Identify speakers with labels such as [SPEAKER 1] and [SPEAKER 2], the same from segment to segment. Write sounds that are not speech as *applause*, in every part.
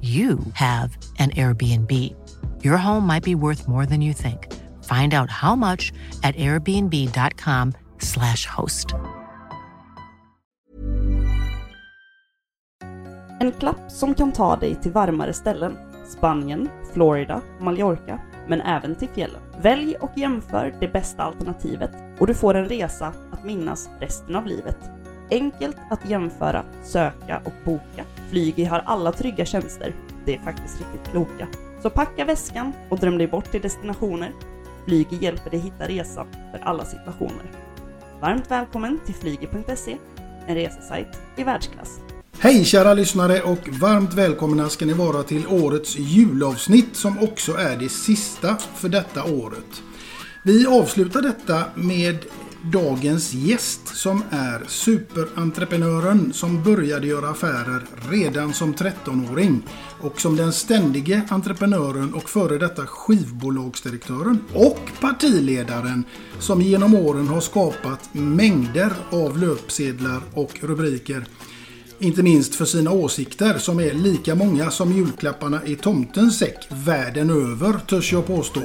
[SPEAKER 1] you have an Airbnb. Your home might be worth more than you think. Find out how much at airbnb.com/slash host.
[SPEAKER 2] En klapp som kan ta dig till varmare ställen. Spanien, Florida, Mallorca, men även till fjällen. Välj och jämför det bästa alternativet och du får en resa att minnas resten av livet. Enkelt att jämföra, söka och boka. Flygi har alla trygga tjänster. Det är faktiskt riktigt kloka. Så packa väskan och dröm dig bort till destinationer. Flygi hjälper dig hitta resan för alla situationer. Varmt välkommen till flygi.se, en resesajt i världsklass.
[SPEAKER 3] Hej kära lyssnare och varmt välkomna ska ni vara till årets julavsnitt som också är det sista för detta året. Vi avslutar detta med dagens gäst som är superentreprenören som började göra affärer redan som 13-åring och som den ständige entreprenören och före detta skivbolagsdirektören och partiledaren som genom åren har skapat mängder av löpsedlar och rubriker inte minst för sina åsikter som är lika många som julklapparna i tomtens säck världen över, törs jag påstå.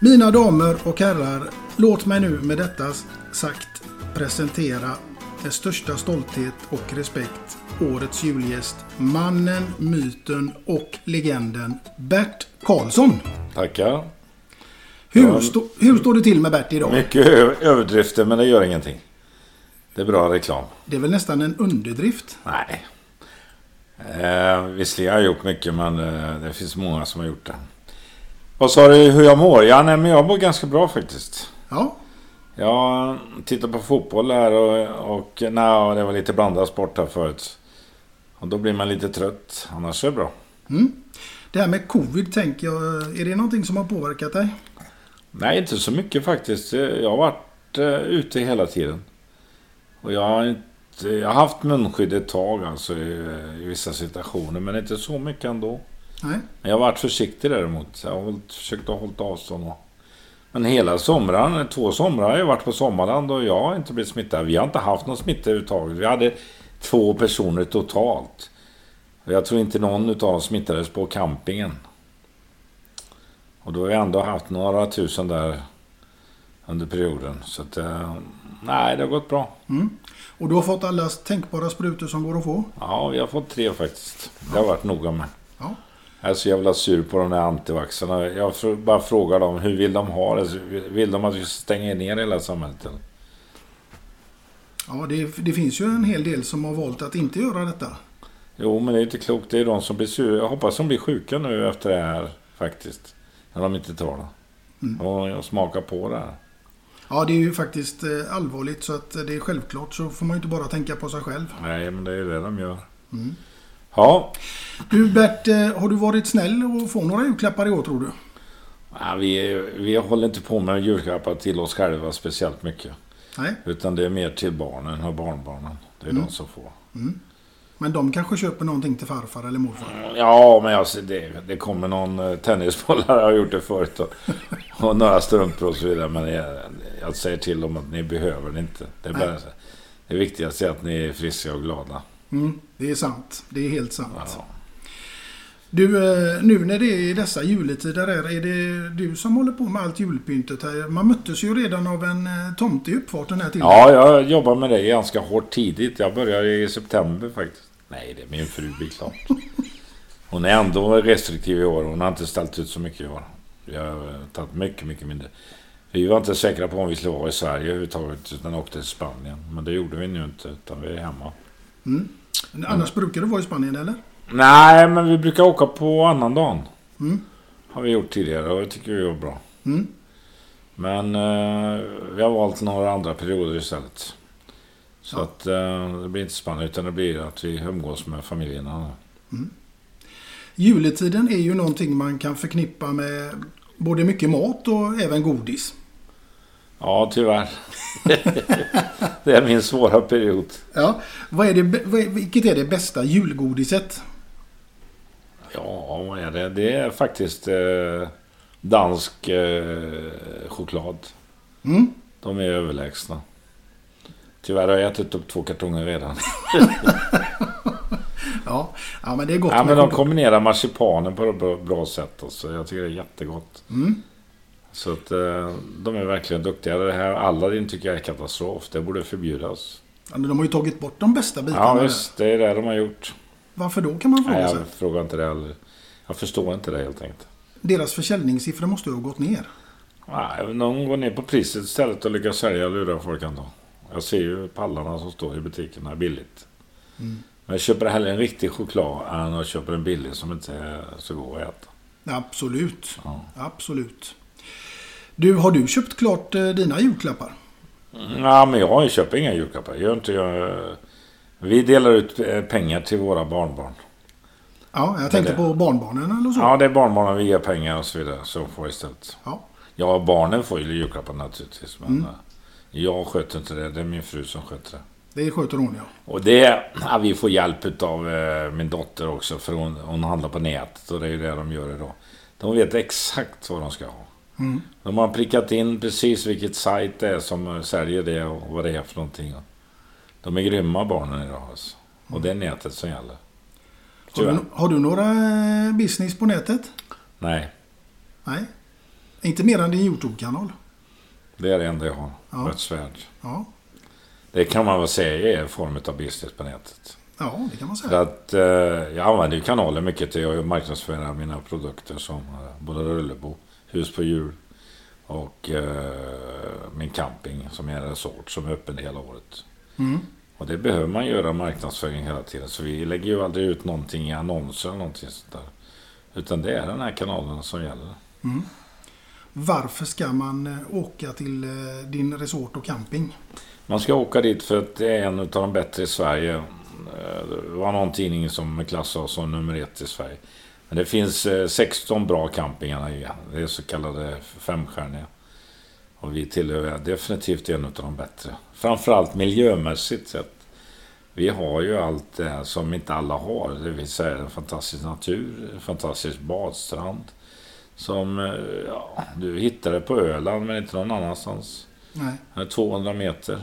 [SPEAKER 3] Mina damer och herrar, låt mig nu med detta sagt presentera med största stolthet och respekt årets julgäst, mannen, myten och legenden Bert Karlsson.
[SPEAKER 4] Tackar.
[SPEAKER 3] Hur,
[SPEAKER 4] Ja.
[SPEAKER 3] stå, hur står det till med Bert idag?
[SPEAKER 4] Mycket överdrifter men det gör ingenting. Det är bra reklam.
[SPEAKER 3] Det är väl nästan en underdrift?
[SPEAKER 4] Nej. Eh, visserligen har jag gjort mycket men eh, det finns många som har gjort det. Vad sa du hur jag mår? Ja, nej, men jag mår ganska bra faktiskt.
[SPEAKER 3] Ja,
[SPEAKER 4] Jag tittar på fotboll här och, och nej, det var lite blandad sport här förut. Och då blir man lite trött. Annars är det bra.
[SPEAKER 3] det här med covid tänker jag, är det någonting som har påverkat dig?
[SPEAKER 4] Nej, inte så mycket faktiskt. Jag har varit eh, ute hela tiden. Och jag har, inte, jag har haft munskydd ett tag alltså i, i vissa situationer. Men inte så mycket ändå.
[SPEAKER 3] Nej.
[SPEAKER 4] Men jag har varit försiktig däremot. Jag har försökt att hålla avstånd. Och, men hela somrarna, två somrar har jag varit på Sommarland och jag har inte blivit smittad. Vi har inte haft någon smitta överhuvudtaget. Vi hade två personer totalt. Jag tror inte någon utav dem smittades på campingen. Och då har vi ändå haft några tusen där under perioden. Så att, eh, nej, det har gått bra.
[SPEAKER 3] Och du har fått alla tänkbara sprutor som går att få?
[SPEAKER 4] Ja, vi har fått tre faktiskt. Det har jag varit noga med.
[SPEAKER 3] Ja.
[SPEAKER 4] Jag är så jävla sur på de där antivaxarna. Jag bara frågar dem, hur vill de ha det? Vill de att vi stänger ner hela samhället?
[SPEAKER 3] Ja, det, det finns ju en hel del som har valt att inte göra detta.
[SPEAKER 4] Jo, men det är inte klokt. Det är de som blir sura. Jag hoppas de blir sjuka nu efter det här faktiskt. När de inte tar det. Och jag smakar på det här.
[SPEAKER 3] Ja, det är ju faktiskt eh, allvarligt så att det är självklart så får man ju inte bara tänka på sig själv.
[SPEAKER 4] Nej, men det är ju det de gör.
[SPEAKER 3] Mm.
[SPEAKER 4] Ja,
[SPEAKER 3] Du Bert, eh, har du varit snäll och få några julklappar i år tror du?
[SPEAKER 4] ja, vi, vi håller inte på med julklappar till oss själva speciellt mycket.
[SPEAKER 3] Nej,
[SPEAKER 4] Utan det är mer till barnen och barnbarnen. Det är
[SPEAKER 3] Mm.
[SPEAKER 4] de som får.
[SPEAKER 3] men de kanske köper någonting till farfar eller morfar.
[SPEAKER 4] Ja, men alltså, det, det kommer någon eh, tennisboll. Jag har gjort det förut. Och, *laughs* och några strumpor och så vidare. Men jag, jag säger till dem att ni behöver det inte. Det är, bara, det viktigaste är att ni är friska och glada.
[SPEAKER 3] Mm, det är sant. Det är helt sant.
[SPEAKER 4] Ja.
[SPEAKER 3] Du, eh, nu när det är dessa juletider här, är det du som håller på med allt julpyntet här? Man möttes ju redan av en eh, tomte i uppfarten här till.
[SPEAKER 4] ja, jag jobbar med det ganska hårt tidigt. Jag börjar i september faktiskt. Nej, det är min fru, det är klart. Hon är ändå restriktiv i år. Hon har inte ställt ut så mycket i år. Vi har eh, tagit mycket, mycket mindre. Vi var inte säkra på om vi skulle vara i Sverige överhuvudtaget utan åkte till Spanien. Men det gjorde vi nu inte utan vi är hemma.
[SPEAKER 3] Men Annars brukar du vara i Spanien eller?
[SPEAKER 4] Nej, men vi brukar åka på annan dagen.
[SPEAKER 3] Mm.
[SPEAKER 4] Har vi gjort tidigare och det tycker vi var bra.
[SPEAKER 3] Mm.
[SPEAKER 4] Men eh, vi har valt några andra perioder istället. Så
[SPEAKER 3] Ja.
[SPEAKER 4] att eh, det blir inte Spanien utan det blir att vi umgås med familjerna.
[SPEAKER 3] Juletiden är ju någonting man kan förknippa med både mycket mat och även godis.
[SPEAKER 4] Ja, tyvärr. *laughs* det är min svåra period.
[SPEAKER 3] Ja, vad är det, bä- vad är, vilket är det bästa julgodiset?
[SPEAKER 4] Ja, vad är det? Det är faktiskt eh, dansk eh, choklad.
[SPEAKER 3] Mm.
[SPEAKER 4] De är överlägsna. Tyvärr har jag ätit upp två kartonger redan. *laughs*
[SPEAKER 3] Ja, ja men det är gott
[SPEAKER 4] Ja, men de kombinerar marsipanen på ett bra, bra sätt. Alltså. Jag tycker det är jättegott.
[SPEAKER 3] Mm.
[SPEAKER 4] Så att eh, de är verkligen duktiga. Det här Aladdin tycker jag är katastrof. Det borde förbjudas.
[SPEAKER 3] De har ju tagit bort de bästa bitarna.
[SPEAKER 4] Ja visst, det är det de har gjort.
[SPEAKER 3] Varför då kan man fråga
[SPEAKER 4] Nej,
[SPEAKER 3] sig.
[SPEAKER 4] jag frågar inte det heller. Jag förstår inte det helt enkelt.
[SPEAKER 3] Deras försäljningssiffror måste ju ha gått ner.
[SPEAKER 4] Nej, någon går ner på priset istället och lyckas sälja och lura folk ändå. Jag ser ju pallarna som står i butikerna billigt.
[SPEAKER 3] Mm.
[SPEAKER 4] Men jag köper hellre en riktig choklad än jag köper en billig som inte är så god att äta.
[SPEAKER 3] Absolut.
[SPEAKER 4] Ja.
[SPEAKER 3] Absolut. Du, har du köpt klart eh, dina julklappar?
[SPEAKER 4] Ja, men jag köper inga julklappar. Jag inte jag... Vi delar ut eh, pengar till våra barnbarn.
[SPEAKER 3] Ja, jag tänkte på barnbarnen eller så.
[SPEAKER 4] Ja, det är barnbarnen vi ger pengar och så vidare. Så får istället.
[SPEAKER 3] Ja.
[SPEAKER 4] Ja, barnen får ju julklappar naturligtvis. Men eh, jag sköter inte det. Det är min fru som sköter det.
[SPEAKER 3] Det sköter hon ja.
[SPEAKER 4] Och det, ja, vi får hjälp av eh, min dotter också för hon, hon handlar på nätet och det är ju det de gör idag. De vet exakt vad de ska ha.
[SPEAKER 3] Mm.
[SPEAKER 4] De har prickat in precis vilket sajt det är som säljer det och vad det är för någonting. De är grymma barnen idag alltså. Och det är nätet som gäller.
[SPEAKER 3] Har du, har du några eh, business på nätet?
[SPEAKER 4] Nej,
[SPEAKER 3] Nej. Inte mer än din YouTube-kanal?
[SPEAKER 4] det är det enda jag har.
[SPEAKER 3] Ja.
[SPEAKER 4] Rättsvärd.
[SPEAKER 3] Ja.
[SPEAKER 4] Det kan man väl säga är en form av business på nätet.
[SPEAKER 3] Ja, det kan man
[SPEAKER 4] För
[SPEAKER 3] säga.
[SPEAKER 4] att eh, jag använder ju kanalen mycket till att marknadsföra mina produkter som eh, både Rullebo, Hus på hjul och eh, min camping som är en resort som är öppen hela året.
[SPEAKER 3] Mm.
[SPEAKER 4] Och det behöver man göra marknadsföring hela tiden. Så vi lägger ju aldrig ut någonting i annonser eller någonting sånt där. Utan det är den här kanalen som gäller.
[SPEAKER 3] Varför ska man eh, åka till eh, din resort och camping?
[SPEAKER 4] Man ska åka dit för att det är en av de bättre i Sverige. Eh, Det var någon tidning som klassade oss som nummer ett i Sverige. Men det finns eh, 16 bra campingar i. Det är så kallade femstjärniga. Och vi tillhör definitivt en av de bättre. Framförallt miljömässigt sett. Vi har ju allt det här som inte alla har. Det vill säga en fantastisk natur, en fantastisk badstrand. Som eh, ja, du hittar det på Öland men inte någon annanstans.
[SPEAKER 3] Nej.
[SPEAKER 4] Den är 200 meter.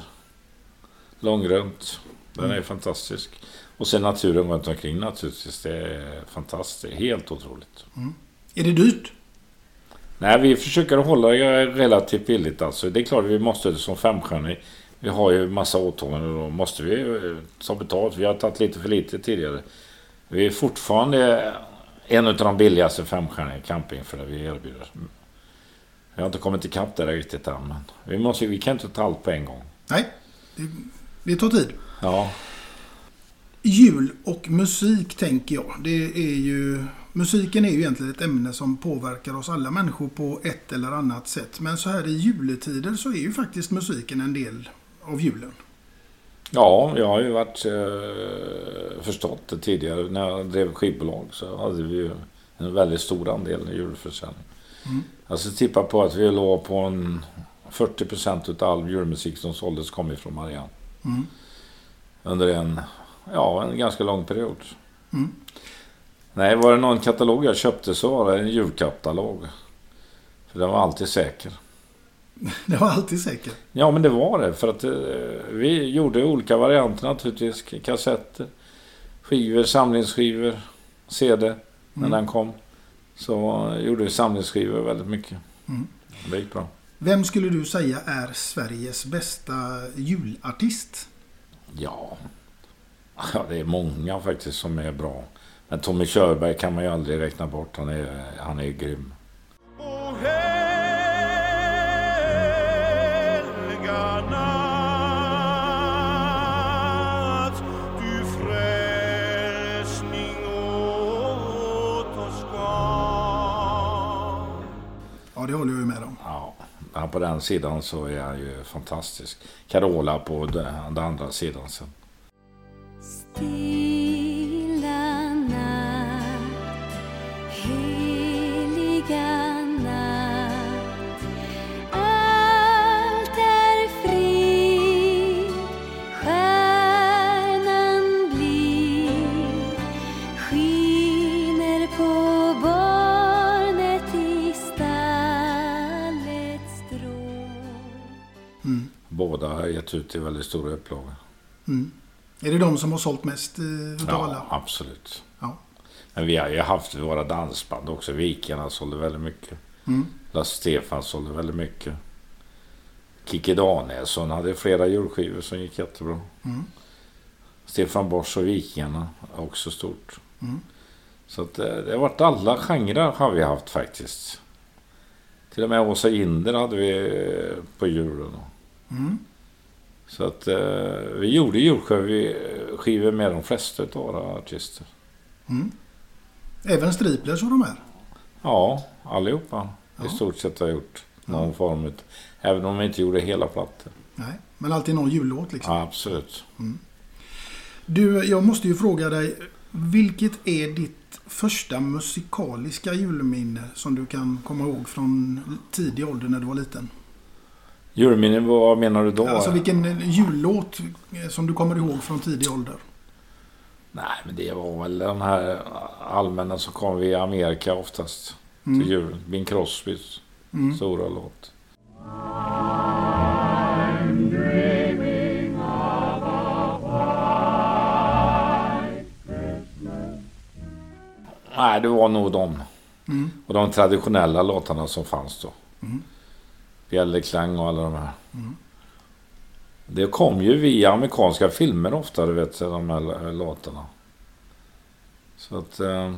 [SPEAKER 4] Långrunt. Den är fantastisk. Och sen naturen runt omkring naturligtvis. Det är fantastiskt. Helt otroligt.
[SPEAKER 3] Är det dyrt?
[SPEAKER 4] Nej, vi försöker hålla det relativt billigt alltså. Det är klart vi måste som femstjärnig. Vi har ju massa åtaganden och då måste vi eh, ta betalt. Vi har tagit lite för lite tidigare. Vi är fortfarande en av de billigaste femstjärniga camping för det vi erbjuder. Vi har inte kommit ikapp där riktigt än. Men vi, måste, vi kan inte ta allt på en gång.
[SPEAKER 3] Nej. Det, det tar tid.
[SPEAKER 4] Ja,
[SPEAKER 3] Jul och musik tänker jag. Det är ju Musiken är ju egentligen ett ämne som påverkar oss alla människor på ett eller annat sätt. Men så här i juletider så är ju faktiskt musiken en del av julen.
[SPEAKER 4] Ja, jag har ju varit eh, förstått det tidigare. När jag drev skivbolag så hade vi ju en väldigt stor andel i julförsäljning. Mm. Skulle tippa på att vi låg på en 40 procent av all julmusik som såldes kom ifrån Marianne. Mm. Under en, ja, en ganska lång period. Mm. Nej, var det någon katalog jag köpte så var det en julkatalog. För den var alltid säker. *laughs*
[SPEAKER 3] Det var alltid säker?
[SPEAKER 4] Ja, men det var det. För att eh, vi gjorde olika varianter naturligtvis. Kassetter, skivor, samlingsskivor, CD när mm. den kom. Så gjorde vi samlingsskivor väldigt mycket. Mm. Det gick bra.
[SPEAKER 3] Vem skulle du säga är Sveriges bästa julartist?
[SPEAKER 4] Ja, *laughs* ja det är många faktiskt som är bra. Men Tommy Körberg kan man ju aldrig räkna bort. Han är, han är grym.
[SPEAKER 3] det håller jag ju med om.
[SPEAKER 4] Ja, på den sidan så är han ju fantastisk. Carola på den andra sidan sen. gett ut i väldigt stora upplagor.
[SPEAKER 3] Mm. Är det de som har sålt mest eh, utav
[SPEAKER 4] ja,
[SPEAKER 3] alla?
[SPEAKER 4] absolut. Ja. Men vi har ju haft våra dansband också. Vikarna sålde väldigt mycket. Mm. Lasse Stefan sålde väldigt mycket. Kikki Danielsson hade flera julskivor som gick jättebra. Mm. Stefan Borsch och Vikingarna också stort. Mm. Så att det, eh, det har varit alla genrer har vi haft faktiskt. Till och med Åsa Jinder hade vi eh, på julen. Mm. Så att eh, vi gjorde julskivor med de flesta av våra artister. Mm.
[SPEAKER 3] Även Striplers och de här?
[SPEAKER 4] Ja, allihopa. Ja. I stort sett har gjort någon ja. form Även om vi inte gjorde hela plattor.
[SPEAKER 3] Nej, men alltid någon jullåt liksom?
[SPEAKER 4] Ja, absolut. Mm.
[SPEAKER 3] Du, jag måste ju fråga dig. Vilket är ditt första musikaliska julminne som du kan komma ihåg från tidig ålder när du var liten?
[SPEAKER 4] Julminne, vad menar du då?
[SPEAKER 3] Alltså vilken jullåt som du kommer ihåg från tidig ålder?
[SPEAKER 4] Nej, men det var väl den här allmänna som kom via Amerika oftast. Mm. Till jul. Bing Crosbys mm. stora låt. Nej, det var nog de. Mm. Och de traditionella låtarna som fanns då. Mm. Bjällerklang och alla de här. Mm. Det kom ju via amerikanska filmer ofta, du vet, de här låtarna. Så att eh,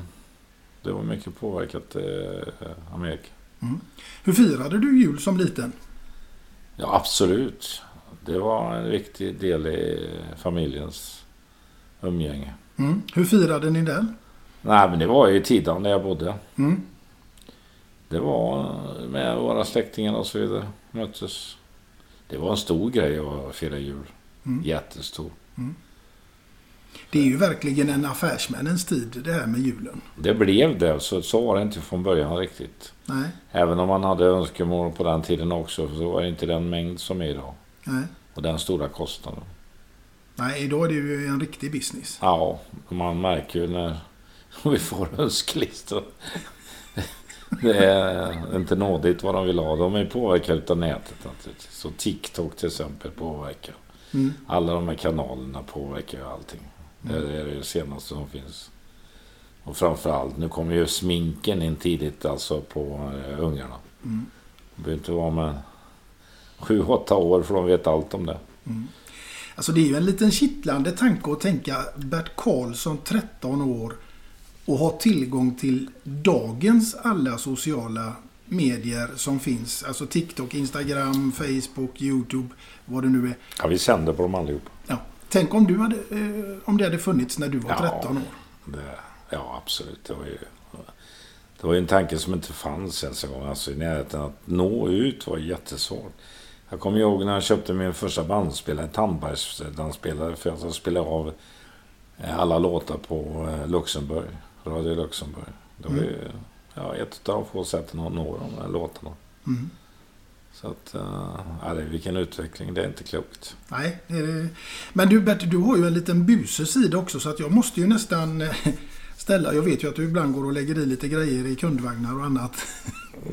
[SPEAKER 4] det var mycket påverkat eh, Amerika. Mm.
[SPEAKER 3] Hur firade du jul som liten?
[SPEAKER 4] Ja, absolut. Det var en viktig del i familjens umgänge.
[SPEAKER 3] Mm. Hur firade ni den?
[SPEAKER 4] Nej, men det var i Tidan där jag bodde. Mm. Det var med våra släktingar och så vidare. Möttes. Det var en stor grej att fira jul. Mm. Jättestor. Mm.
[SPEAKER 3] Det är ju verkligen en affärsmännens tid det här med julen.
[SPEAKER 4] Det blev det. Så, så var det inte från början riktigt. Nej. Även om man hade önskemål på den tiden också så var det inte den mängd som är idag. Nej. Och den stora kostnaden.
[SPEAKER 3] Nej, idag är det ju en riktig business.
[SPEAKER 4] Ja, man märker ju när *laughs* vi får önskelistor. Det är inte nådigt vad de vill ha. De är påverkade av nätet naturligtvis. Så TikTok till exempel påverkar. Mm. Alla de här kanalerna påverkar ju allting. Mm. Det är det senaste som finns. Och framförallt, nu kommer ju sminken in tidigt alltså på uh, ungarna. Mm. De behöver inte vara med sju, åtta år för de vet allt om det. Mm.
[SPEAKER 3] Alltså det är ju en liten kittlande tanke att tänka Bert Karlsson 13 år och ha tillgång till dagens alla sociala medier som finns. Alltså TikTok, Instagram, Facebook, YouTube, vad det nu är.
[SPEAKER 4] Ja, vi sänder på dem allihop.
[SPEAKER 3] Ja. Tänk om, du hade, eh, om det hade funnits när du var ja, 13 år.
[SPEAKER 4] Det, ja, absolut. Det var ju Det var ju en tanke som inte fanns ens en gång. Alltså i närheten att nå ut var jättesvårt. Jag kommer ihåg när jag köpte min första bandspelare, en tandbergsdansspelare, för att jag spelade av eh, alla låtar på eh, Luxemburg, Radio Luxemburg. Det var ju ja, ett av de få sätten att nå de här låtarna.
[SPEAKER 3] Mm.
[SPEAKER 4] Så att, uh, ja, det, vilken utveckling, det är inte klokt.
[SPEAKER 3] Nej, det det. Men du Bert, du har ju en liten busig sida också så att jag måste ju nästan eh, ställa. Jag vet ju att du ibland går och lägger i lite grejer i kundvagnar och annat. *laughs*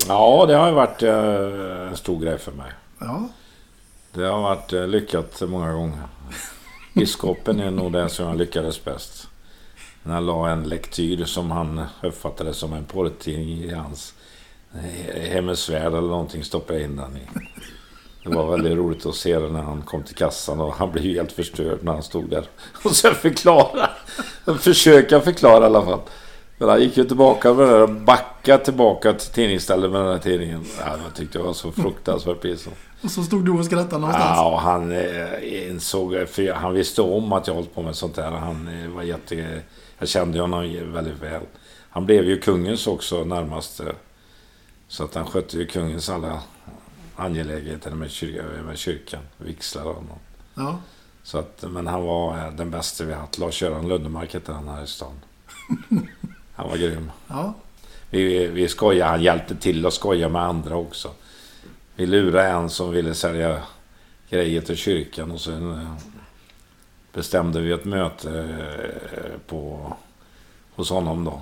[SPEAKER 4] Ja, det har ju varit uh, en stor grej för mig.
[SPEAKER 3] Ja,
[SPEAKER 4] Det har varit lyckat många gånger. *laughs* Biskopen är nog den som jag lyckades bäst. När jag la en lektyr som han uppfattade som en porrtidning i hans eh, Hemmets Värld eller någonting stoppade jag in den i. Det var väldigt roligt att se det när han kom till kassan och han blev ju helt förstörd när han stod där. Och sen förklara. Försöka förklara i alla fall. Men han gick ju tillbaka med det där, backa tillbaka till tidningsstället med den här tidningen. Ja, jag tyckte det var så fruktansvärt pinsamt.
[SPEAKER 3] och så stod du och skrattade någonstans.
[SPEAKER 4] Ja, och han eh, insåg, för han visste om att jag hållit på med sånt där. Han eh, var jätte... Jag kände honom väldigt väl. Han blev ju kungens också närmast. eh, Så att han skötte ju kungens alla angelägenheter med, kyr, med kyrkan, vigslar och något.
[SPEAKER 3] Ja.
[SPEAKER 4] Så att, men han var eh, den bästa vi haft. Lars-Göran Lundemark hette han här i stan. *laughs* Han var grym.
[SPEAKER 3] ja.
[SPEAKER 4] Vi, vi skojade, han hjälpte till att skoja med andra också. Vi lurade en som ville sälja grejer till kyrkan och sen eh, bestämde vi ett möte eh, på, hos honom då.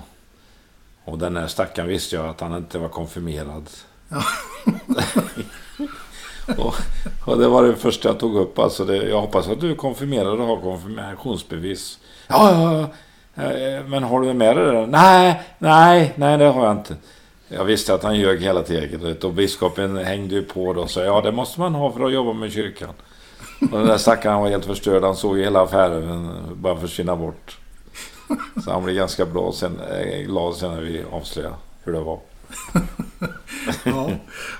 [SPEAKER 4] Och den där stackaren visste jag att han inte var konfirmerad. *laughs* och, och det var det första jag tog upp. Alltså det, jag hoppas att du är konfirmerad och har konfirmationsbevis. Ja, ja, ja. Eh, Men har du med dig det? Nej, nej, nej det har jag inte. Jag visste att han ljög hela tiden. Och biskopen hängde ju på då och sa ja det måste man ha för att jobba med kyrkan. Och den där stackaren var helt förstörd. Han såg ju hela affären bara försvinna bort. Så han blev ganska bra sen, eh, glad sen när vi avslöjade hur det var. *laughs*
[SPEAKER 3] ja.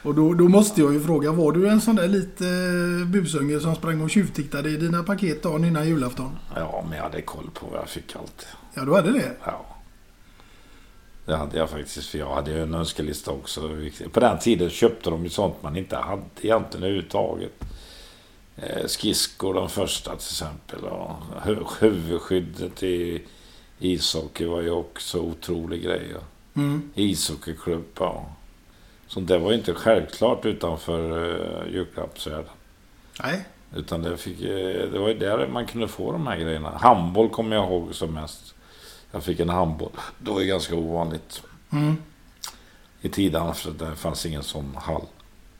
[SPEAKER 3] Och då, då måste jag ju fråga, var du en sån där lite eh, busunge som sprang och tjuvtittade i dina paket dagen innan julafton?
[SPEAKER 4] Ja, men jag hade koll på vad jag fick alltid.
[SPEAKER 3] Ja, du hade det?
[SPEAKER 4] Ja. Det hade jag faktiskt, för jag hade ju en önskelista också. På den tiden köpte de ju sånt man inte hade egentligen överhuvudtaget. Eh, skridskor, de första till exempel. Och hu- huvudskyddet i ishockey var ju också otrolig grej.
[SPEAKER 3] Mm.
[SPEAKER 4] Ishockeyklubb, ja. Så det var ju inte självklart utanför uh, julklappsvärlden.
[SPEAKER 3] Nej.
[SPEAKER 4] Utan det, fick, eh, det var ju där man kunde få de här grejerna. Handboll kommer jag ihåg som mest. Jag fick en handboll. Det var ju ganska ovanligt
[SPEAKER 3] Mm.
[SPEAKER 4] i tiden för det fanns ingen sån hall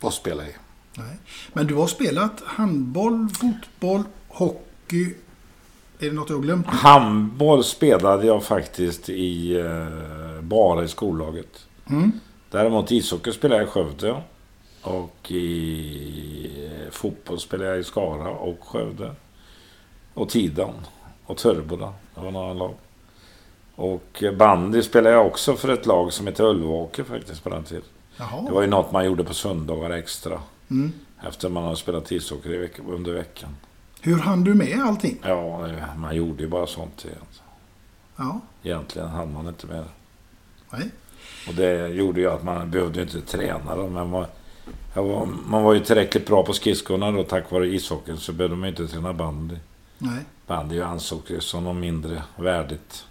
[SPEAKER 4] att spela i.
[SPEAKER 3] Nej. Men du har spelat handboll, fotboll, hockey. Är det något jag har glömt?
[SPEAKER 4] Handboll spelade jag faktiskt i eh, bara i skollaget.
[SPEAKER 3] Mm.
[SPEAKER 4] Däremot ishockey spelade jag i Skövde. Och i eh, fotboll spelade jag i Skara och Skövde. Och Tidan. Och Törboda. Det var några lag. Och eh, bandy spelade jag också för ett lag som heter Ulvåker faktiskt på den tiden.
[SPEAKER 3] Jaha.
[SPEAKER 4] Det var ju något man gjorde på söndagar extra.
[SPEAKER 3] Mm.
[SPEAKER 4] Efter man hade spelat ishockey veck- under veckan.
[SPEAKER 3] Hur hann du med allting?
[SPEAKER 4] Ja, man gjorde ju bara sånt. egentligen.
[SPEAKER 3] Ja.
[SPEAKER 4] Egentligen hann man inte med.
[SPEAKER 3] Nej.
[SPEAKER 4] Och det gjorde ju att man behövde inte träna. Då, men man, var, man var ju tillräckligt bra på skridskorna då tack vare ishockeyn så behövde man inte träna bandy.
[SPEAKER 3] Nej.
[SPEAKER 4] Bandy ansågs ju som något mindre värdigt.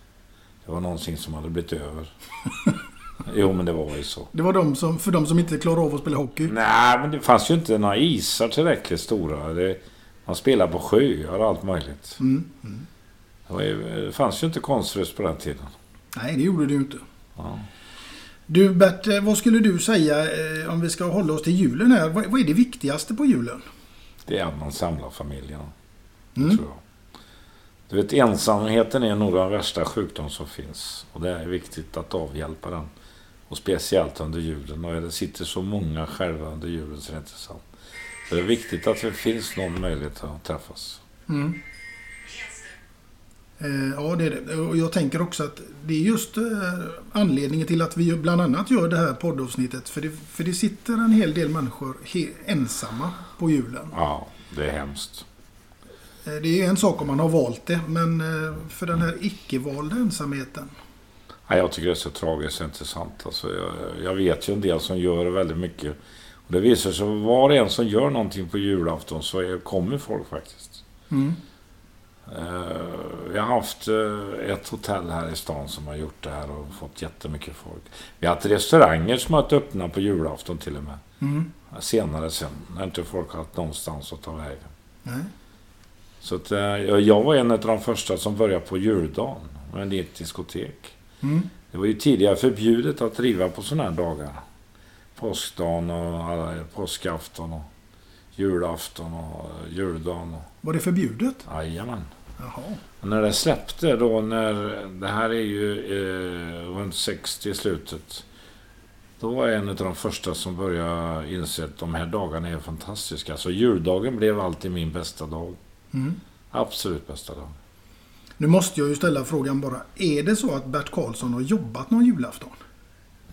[SPEAKER 4] Det var någonting som hade blivit över. *laughs* jo, men det var ju så.
[SPEAKER 3] Det var de som, för de som inte klarar av att spela hockey.
[SPEAKER 4] Nej, men det fanns ju inte några isar tillräckligt stora. Det, man spelade på sjöar och allt möjligt.
[SPEAKER 3] Mm. Mm.
[SPEAKER 4] Det, var det fanns ju inte konströst på den tiden.
[SPEAKER 3] Nej, det gjorde du ju inte.
[SPEAKER 4] Ja.
[SPEAKER 3] Du Bert, eh, vad skulle du säga eh, om vi ska hålla oss till julen här? Vad, vad är det viktigaste på julen?
[SPEAKER 4] Det är att man samlar familjen.
[SPEAKER 3] Mm.
[SPEAKER 4] Tror jag. Du vet, ensamheten är nog den värsta sjukdom som finns. Och det är viktigt att avhjälpa den. Och speciellt under julen. Och det sitter så många själva under julen så det är inte sant. Så det är viktigt att det finns någon möjlighet att träffas.
[SPEAKER 3] Mm. Eh, ja, det är det. Och jag tänker också att det är just eh, anledningen till att vi bland annat gör det här poddavsnittet. För det, för det sitter en hel del människor ensamma på julen.
[SPEAKER 4] Ja, det är hemskt.
[SPEAKER 3] Eh, det är en sak om man har valt det, men för den här icke-valda ensamheten.
[SPEAKER 4] Ja, jag tycker det är så tragiskt och intressant. Alltså, jag, jag vet ju en del som gör väldigt mycket. Och det visar sig att var och en som gör någonting på julafton så är, kommer folk faktiskt.
[SPEAKER 3] Mm.
[SPEAKER 4] Eh, vi har haft eh, ett hotell här i stan som har gjort det här och fått jättemycket folk. Vi har haft restauranger som har varit öppna på julafton till och med.
[SPEAKER 3] Mm.
[SPEAKER 4] Senare sen, när inte folk har haft någonstans att ta vägen.
[SPEAKER 3] Nej.
[SPEAKER 4] Så att, jag jag var en av de första som började på juldagen med ett diskotek.
[SPEAKER 3] Mm.
[SPEAKER 4] Det var ju tidigare förbjudet att driva på sådana här dagar. Påskdagen och alla, påskafton och julafton och juldagen. Och,
[SPEAKER 3] Var det förbjudet?
[SPEAKER 4] jajamän.
[SPEAKER 3] Jaha.
[SPEAKER 4] Och när det släppte då, när det här är ju eh, runt 60 i slutet. Då var jag en av de första som började inse att de här dagarna är fantastiska. Så juldagen blev alltid min bästa dag.
[SPEAKER 3] Mm.
[SPEAKER 4] Absolut bästa dag.
[SPEAKER 3] Nu måste jag ju ställa frågan bara. Är det så att Bert Karlsson har jobbat någon julafton?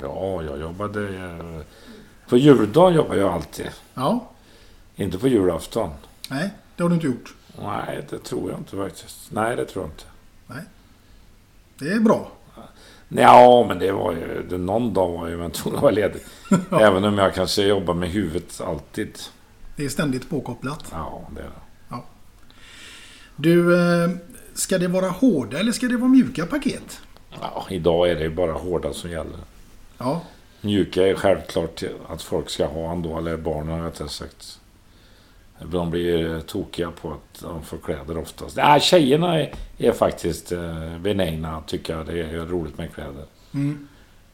[SPEAKER 4] Ja, jag jobbade... Eh, på juldagen jobbar jag alltid.
[SPEAKER 3] Ja.
[SPEAKER 4] Inte på julafton.
[SPEAKER 3] Nej, det har du inte gjort.
[SPEAKER 4] Nej, det tror jag inte faktiskt. Nej, det tror jag inte.
[SPEAKER 3] Nej. Det är bra.
[SPEAKER 4] Ja, men det var ju... Det, någon dag var jag men tvungen att vara ledig. Även om jag kanske jobbar med huvudet alltid.
[SPEAKER 3] Det är ständigt påkopplat.
[SPEAKER 4] Ja, det är det.
[SPEAKER 3] Du, eh, ska det vara hårda eller ska det vara mjuka paket?
[SPEAKER 4] Ja, idag är det ju bara hårda som gäller.
[SPEAKER 3] Ja.
[SPEAKER 4] Mjuka är självklart att folk ska ha ändå, eller barnen rättare sagt. De blir tokiga på att de får kläder oftast. Nej, tjejerna är, är faktiskt eh, benägna tycker det är roligt med kläder.
[SPEAKER 3] Mm.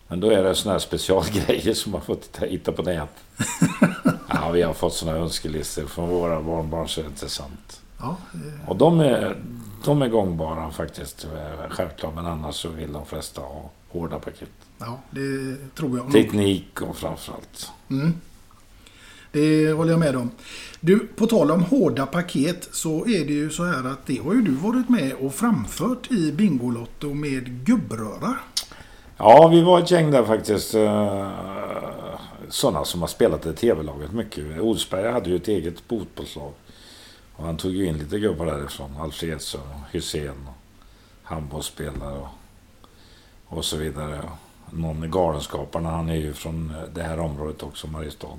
[SPEAKER 4] Men då är det såna här specialgrejer som man fått hitta- på nät. *laughs* ja, vi har fått såna önskelistor från våra barnbarn så det är intressant.
[SPEAKER 3] Ja,
[SPEAKER 4] Och de är, de är gångbara faktiskt, eh, självklart. Men annars så vill de flesta ha hårda paket.
[SPEAKER 3] ja, det tror jag.
[SPEAKER 4] Teknik och framförallt.
[SPEAKER 3] Mm. Det håller jag med om. Du, på tal om hårda paket så är det ju så här att det har ju du varit med och framfört i Bingolotto med gubbröra.
[SPEAKER 4] Ja, vi var ett gäng där faktiskt. eh, Sådana som har spelat i tv-laget mycket. Olsberg hade ju ett eget fotbollslag. Och han tog ju in lite gubbar därifrån. Alfredsson och Hysén och handbollsspelare och, och så vidare. Någon i Galenskaparna, han är ju från det här området också, Mariestad.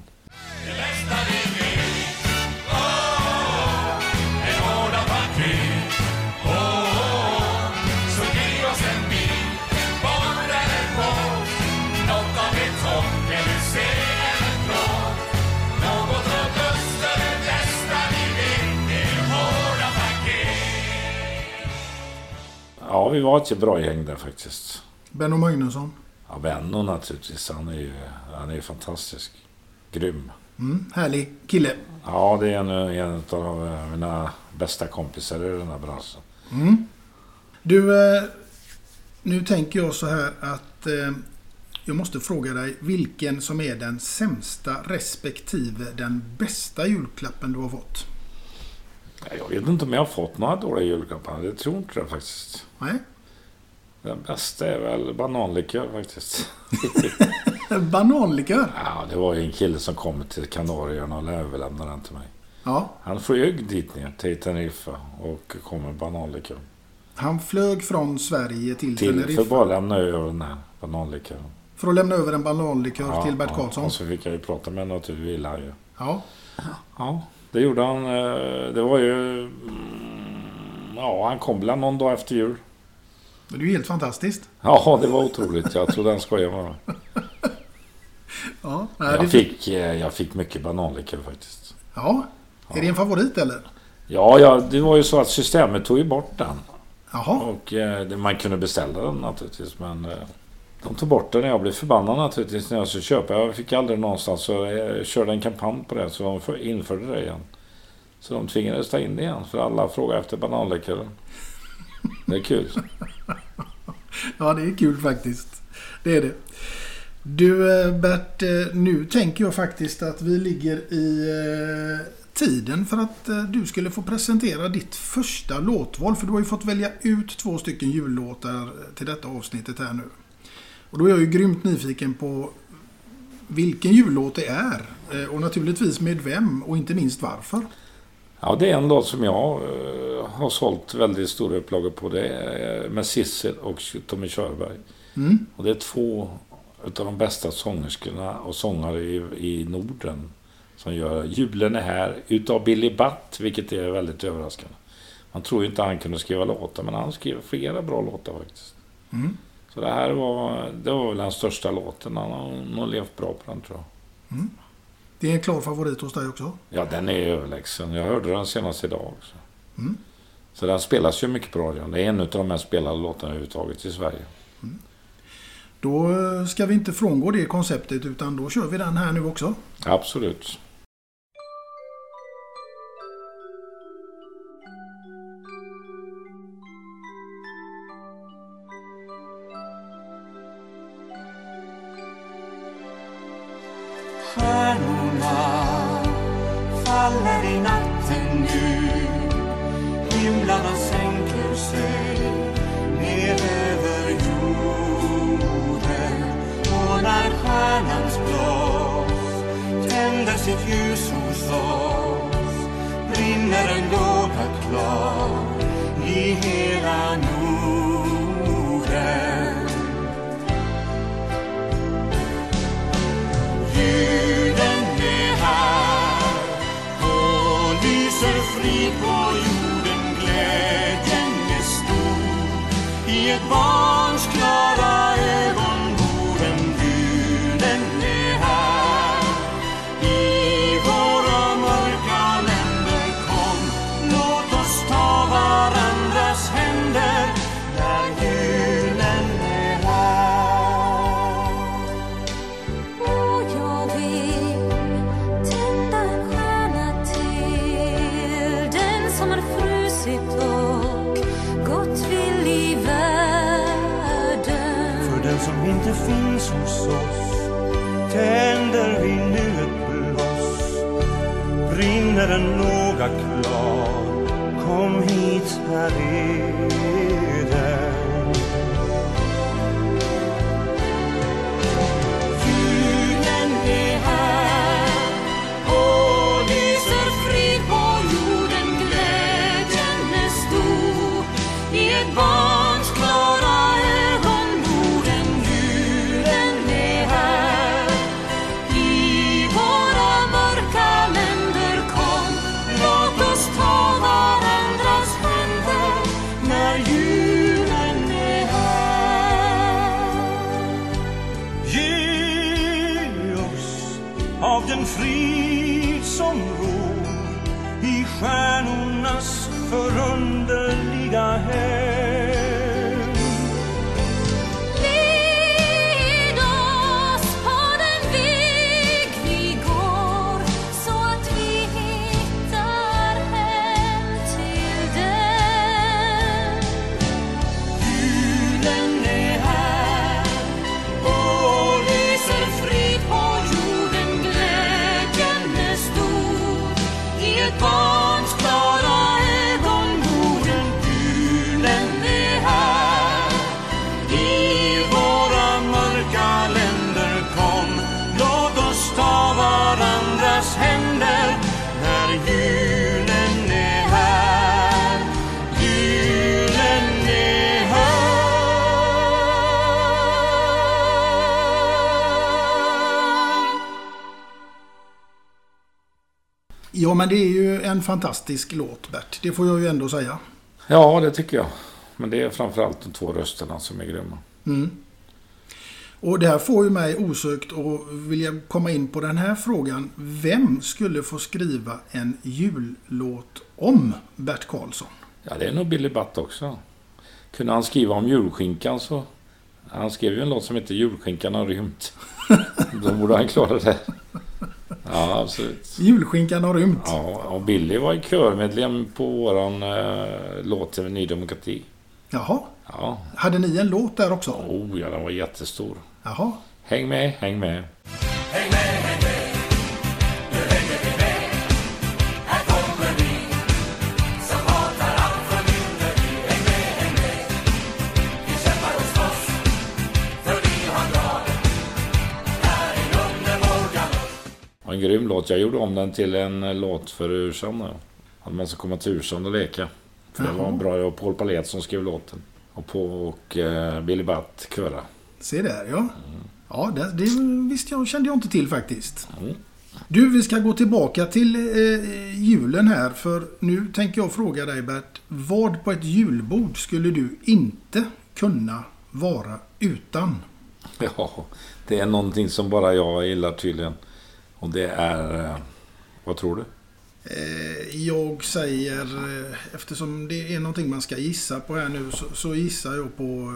[SPEAKER 4] Ja, vi var ett bra gäng där faktiskt.
[SPEAKER 3] Benno Magnusson.
[SPEAKER 4] Ja, Benno naturligtvis. Han är ju han är fantastisk. Grym.
[SPEAKER 3] Mm, härlig kille.
[SPEAKER 4] Ja, det är en, en av mina bästa kompisar i den här branschen.
[SPEAKER 3] Mm. Du, eh, nu tänker jag så här att eh, jag måste fråga dig vilken som är den sämsta respektive den bästa julklappen du har fått.
[SPEAKER 4] Jag vet inte om jag har fått några dåliga julklappar. Det tror inte jag faktiskt.
[SPEAKER 3] Nej?
[SPEAKER 4] Den bästa är väl bananlikör faktiskt. *laughs*
[SPEAKER 3] Bananlikör?
[SPEAKER 4] Ja, det var ju en kille som kom till Kanarieöarna och överlämnade den till mig.
[SPEAKER 3] Ja.
[SPEAKER 4] Han flög dit ner till Teneriffa och kom med bananlikör.
[SPEAKER 3] Han flög från Sverige till,
[SPEAKER 4] Till, för
[SPEAKER 3] Teneriffa
[SPEAKER 4] bara lämna över den här bananlikören.
[SPEAKER 3] för att lämna över en bananlikör till Bert
[SPEAKER 4] ja,
[SPEAKER 3] Karlsson.
[SPEAKER 4] Och så fick jag ju prata med honom, det ville han ju.
[SPEAKER 3] Ja.
[SPEAKER 4] Ja, det gjorde han. eh, Det var ju... mm, Ja, han kom väl någon dag efter jul.
[SPEAKER 3] Det är ju helt fantastiskt.
[SPEAKER 4] Ja, det var otroligt. Jag trodde han skojade med mig. *laughs*
[SPEAKER 3] Ja. Nej,
[SPEAKER 4] Jag
[SPEAKER 3] det...
[SPEAKER 4] fick, eh, jag fick mycket bananlikör faktiskt.
[SPEAKER 3] ja. Är det en favorit eller?
[SPEAKER 4] Ja, ja, det var ju så att systemet tog ju bort den.
[SPEAKER 3] Jaha.
[SPEAKER 4] Och eh, man kunde beställa den naturligtvis. Men eh, de tog bort den när jag blev förbannad naturligtvis när jag skulle köpa. Jag fick aldrig någonstans så jag körde en kampanj på det. Så de införde det igen. Så de tvingades ta in det igen. För alla frågade efter bananlikören. Det är kul. *laughs*
[SPEAKER 3] Ja, det är kul faktiskt. Det är det. Du eh, Bert, eh, nu tänker jag faktiskt att vi ligger i eh, tiden för att du skulle få presentera ditt första låtval. För du har ju fått välja ut två stycken jullåtar till detta avsnittet här nu. Och då är jag ju grymt nyfiken på vilken jullåt det är. eh, Och naturligtvis med vem och inte minst varför.
[SPEAKER 4] Ja, det är en låt som jag eh, har sålt väldigt stora upplagor på. Det är med Sissel och Tommy Körberg.
[SPEAKER 3] Mm.
[SPEAKER 4] Och det är två utav de bästa sångerskorna och sångare i, i Norden som gör Julen är här utav Billy Butt, vilket är väldigt överraskande. Man tror ju inte han kunde skriva låtar, men han skrev flera bra låtar faktiskt.
[SPEAKER 3] Mm.
[SPEAKER 4] Så det här var, det var väl hans största låten. Han har nog levt bra på den tror jag.
[SPEAKER 3] Det är en klar favorit hos dig också.
[SPEAKER 4] Ja, den är överlägsen. Jag hörde den senast idag också.
[SPEAKER 3] Mm.
[SPEAKER 4] Så den spelas ju mycket på radion. Det är en av de mest spelade låtarna överhuvudtaget i Sverige.
[SPEAKER 3] Då eh, ska vi inte frångå det konceptet utan då kör vi den här nu också.
[SPEAKER 4] Absolut.
[SPEAKER 5] Den som
[SPEAKER 6] inte finns hos oss tänder vi nu ett bloss Brinner en låga klar? Kom hit, här är den
[SPEAKER 3] men det är ju en fantastisk låt, Bert. Det får jag ju ändå säga.
[SPEAKER 4] Ja, det tycker jag. Men det är framförallt de två rösterna som är grymma.
[SPEAKER 3] Mm. Och det här får ju mig osökt att vilja komma in på den här frågan. Vem skulle få skriva en jullåt om Bert Karlsson?
[SPEAKER 4] Ja, det är nog Billy Butt också. Kunde han skriva om julskinkan så... Han skrev ju en låt som heter Julskinkan har rymt. *laughs* Då borde han klara det. Ja, absolut.
[SPEAKER 3] Julskinkan har rymt.
[SPEAKER 4] Ja, och Billy var ju körmedlem på våran eh, låt till Ny Demokrati.
[SPEAKER 3] Jaha.
[SPEAKER 4] Ja.
[SPEAKER 3] Hade ni en låt där också?
[SPEAKER 4] Oh, ja, den var jättestor.
[SPEAKER 3] Jaha.
[SPEAKER 4] Häng med, häng med.
[SPEAKER 6] Häng med, häng med,
[SPEAKER 4] en grym låt. Jag gjorde om den till en låt för Ursand. Att man ska komma till Ursand och leka. För det var
[SPEAKER 3] Jaha.
[SPEAKER 4] bra. Det var Paul Palett som skrev låten. Och, på, och eh, Billy Butt köra.
[SPEAKER 3] Se där ja. Ja, det, det visste jag, kände jag inte till faktiskt. Du, vi ska gå tillbaka till eh, julen här. För nu tänker jag fråga dig Bert. Vad på ett julbord skulle du inte kunna vara utan? *laughs*
[SPEAKER 4] Ja, det är någonting som bara jag gillar tydligen. Och det är... eh, Vad tror du?
[SPEAKER 3] Eh, jag säger, eh, eftersom det är någonting man ska gissa på här nu, så, så gissar jag på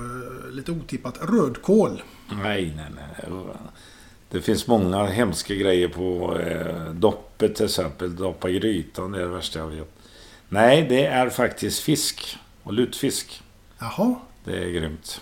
[SPEAKER 3] lite otippat rödkål.
[SPEAKER 4] Nej, nej, nej. Det finns många hemska grejer på eh, doppet till exempel. Doppa grytan, det är det värsta jag vet. Nej, det är faktiskt fisk. Och lutfisk.
[SPEAKER 3] Jaha.
[SPEAKER 4] Det är grymt.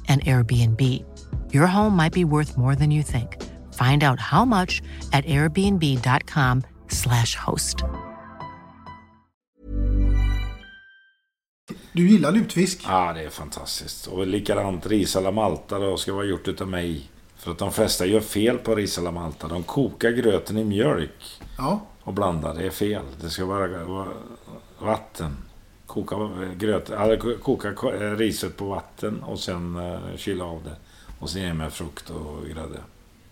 [SPEAKER 1] an Airbnb. Your home might be worth more than you think. Find out how much at airbnb.com/slash host.
[SPEAKER 3] Du gillar lutfisk?
[SPEAKER 4] Ja, det är fantastiskt. Och likadant ris alla Malta då ska vara gjort utav mig. För att de flesta gör fel på ris alla Malta. De kokar gröten i mjölk
[SPEAKER 3] Ja.
[SPEAKER 4] och blandar. Det är fel. Det ska vara vatten. Koka, gröt, eller koka ko- eh, riset på vatten och sen eh, kyla av det. Och sen ge med frukt och grädde.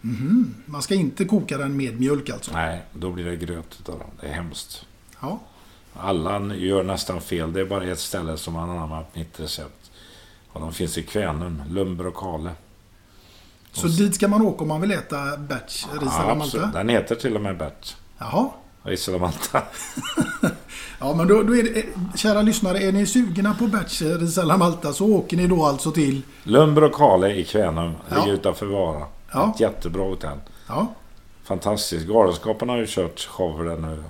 [SPEAKER 3] Mhm. Man ska inte koka den med mjölk alltså?
[SPEAKER 4] Nej, då blir det gröt utav dem. Det är hemskt.
[SPEAKER 3] Ja.
[SPEAKER 4] Alla gör nästan fel. Det är bara ett ställe som har anammat mitt recept. Och de finns i Kvänum, Lumber och Kale.
[SPEAKER 3] Så dit ska man åka om man vill äta batch ris alla
[SPEAKER 4] absolut.
[SPEAKER 3] Malta?
[SPEAKER 4] Den heter till och med Bert.
[SPEAKER 3] Jaha.
[SPEAKER 4] Ris alla Malta.
[SPEAKER 3] Ja, men då, då är det, eh, kära lyssnare, är ni sugna på batch ris alla Malta så åker ni då alltså till...
[SPEAKER 4] Lumber och Kale i Kvänum.
[SPEAKER 3] Ja.
[SPEAKER 4] Ligger utanför Vara.
[SPEAKER 3] Ja.
[SPEAKER 4] Ett jättebra hotell.
[SPEAKER 3] Ja.
[SPEAKER 4] Fantastiskt. Galenskaparna har ju kört shower där nu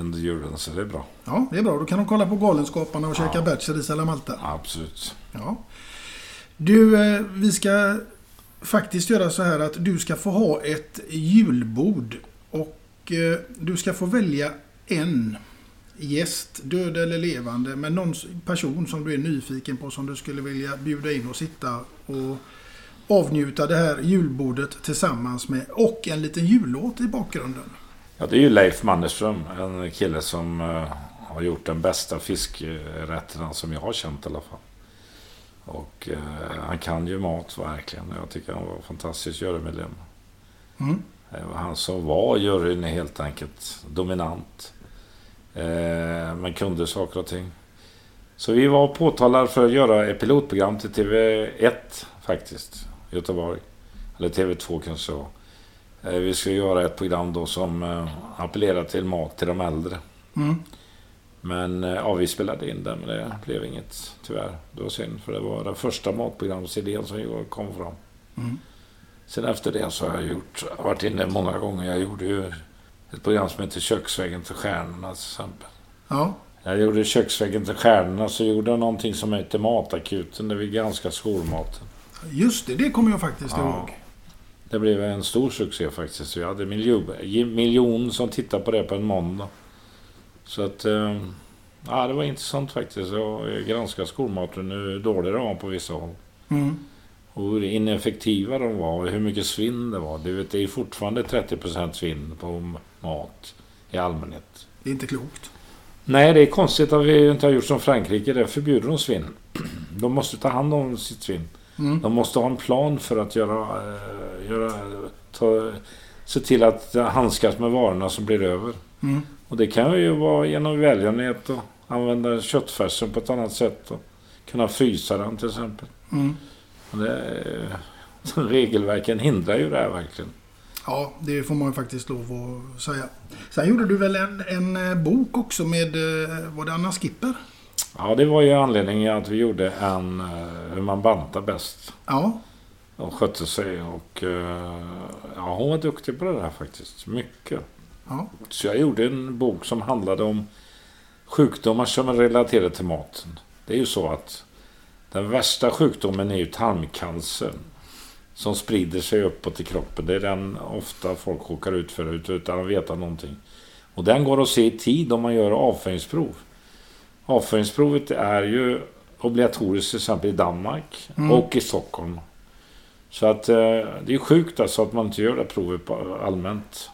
[SPEAKER 4] under julen, så det är bra.
[SPEAKER 3] Ja, det är bra. Då kan de kolla på Galenskaparna och käka batch ris alla Malta.
[SPEAKER 4] Absolut.
[SPEAKER 3] Ja. Du, eh, vi ska faktiskt göra så här att du ska få ha ett julbord. Och du ska få välja en gäst, död eller levande, men någon person som du är nyfiken på som du skulle vilja bjuda in och sitta och avnjuta det här julbordet tillsammans med. Och en liten jullåt i bakgrunden.
[SPEAKER 4] Ja, det är ju Leif Mannerström. En kille som eh, har gjort den bästa fiskrätterna som jag har känt i alla fall. Och eh, han kan ju mat verkligen. Jag tycker han var fantastisk jurymedlem.
[SPEAKER 3] Mm.
[SPEAKER 4] Var han som var juryn är helt enkelt dominant. Eh, men kunde saker och ting. Så vi var påtalade för att göra ett pilotprogram till TV1 faktiskt. Göteborg. Eller TV2 kanske var. Eh, Vi skulle göra ett program då som eh, appellerar till mat till de äldre.
[SPEAKER 3] Mm.
[SPEAKER 4] Men eh, ja, vi spelade in det, men det blev inget tyvärr. Det var synd, för det var den första matprogramsidén som jag kom fram.
[SPEAKER 3] Mm.
[SPEAKER 4] Sen efter det så har jag gjort, jag har varit inne många gånger. Jag gjorde ju ett program som heter Köksvägen till stjärnorna till exempel.
[SPEAKER 3] Ja.
[SPEAKER 4] Jag gjorde Köksvägen till stjärnorna, så gjorde jag någonting som heter Matakuten, där vi granskar skolmaten.
[SPEAKER 3] Just det, det kommer jag faktiskt
[SPEAKER 4] Ja.
[SPEAKER 3] ihåg.
[SPEAKER 4] Det blev en stor succé faktiskt. Vi hade miljon, miljon som tittade på det på en måndag. Så att... Eh, Ja, det var intressant faktiskt. Jag granskade skolmaten, hur dålig den var på vissa håll.
[SPEAKER 3] Mm.
[SPEAKER 4] Och hur ineffektiva de var och hur mycket svinn det var. Du vet, det är fortfarande 30% svinn på mat i allmänhet.
[SPEAKER 3] Det är inte klokt.
[SPEAKER 4] Nej, det är konstigt att vi inte har gjort som Frankrike. Där förbjuder de svinn. *clears throat* De måste ta hand om sitt svinn.
[SPEAKER 3] Mm.
[SPEAKER 4] De måste ha en plan för att göra... eh, göra ta, se till att handskas med varorna som blir över.
[SPEAKER 3] Mm.
[SPEAKER 4] Och det kan ju vara genom välgörenhet och använda köttfärsen på ett annat sätt. Och kunna frysa den till exempel.
[SPEAKER 3] Mm.
[SPEAKER 4] Det, *laughs* regelverken hindrar ju det här verkligen.
[SPEAKER 3] Ja, det får man ju faktiskt lov att säga. Sen gjorde du väl en, en eh, bok också med, eh, var det Anna Skipper?
[SPEAKER 4] Ja, det var ju anledningen att vi gjorde en eh, hur man bantar bäst.
[SPEAKER 3] Ja.
[SPEAKER 4] Och skötte sig och ja, hon var duktig på det där faktiskt. Mycket.
[SPEAKER 3] Ja.
[SPEAKER 4] Så jag gjorde en bok som handlade om sjukdomar som är relaterade till maten. Det är ju så att den värsta sjukdomen är ju tarmcancer. Som sprider sig uppåt i kroppen. Det är den ofta folk råkar ut för ut- utan att veta någonting. Och den går att se i tid om man gör avföringsprov. Avföringsprovet är ju obligatoriskt till exempel i Danmark
[SPEAKER 3] Mm.
[SPEAKER 4] och i Stockholm. Så att eh, det är sjukt alltså att man inte gör det provet allmänt.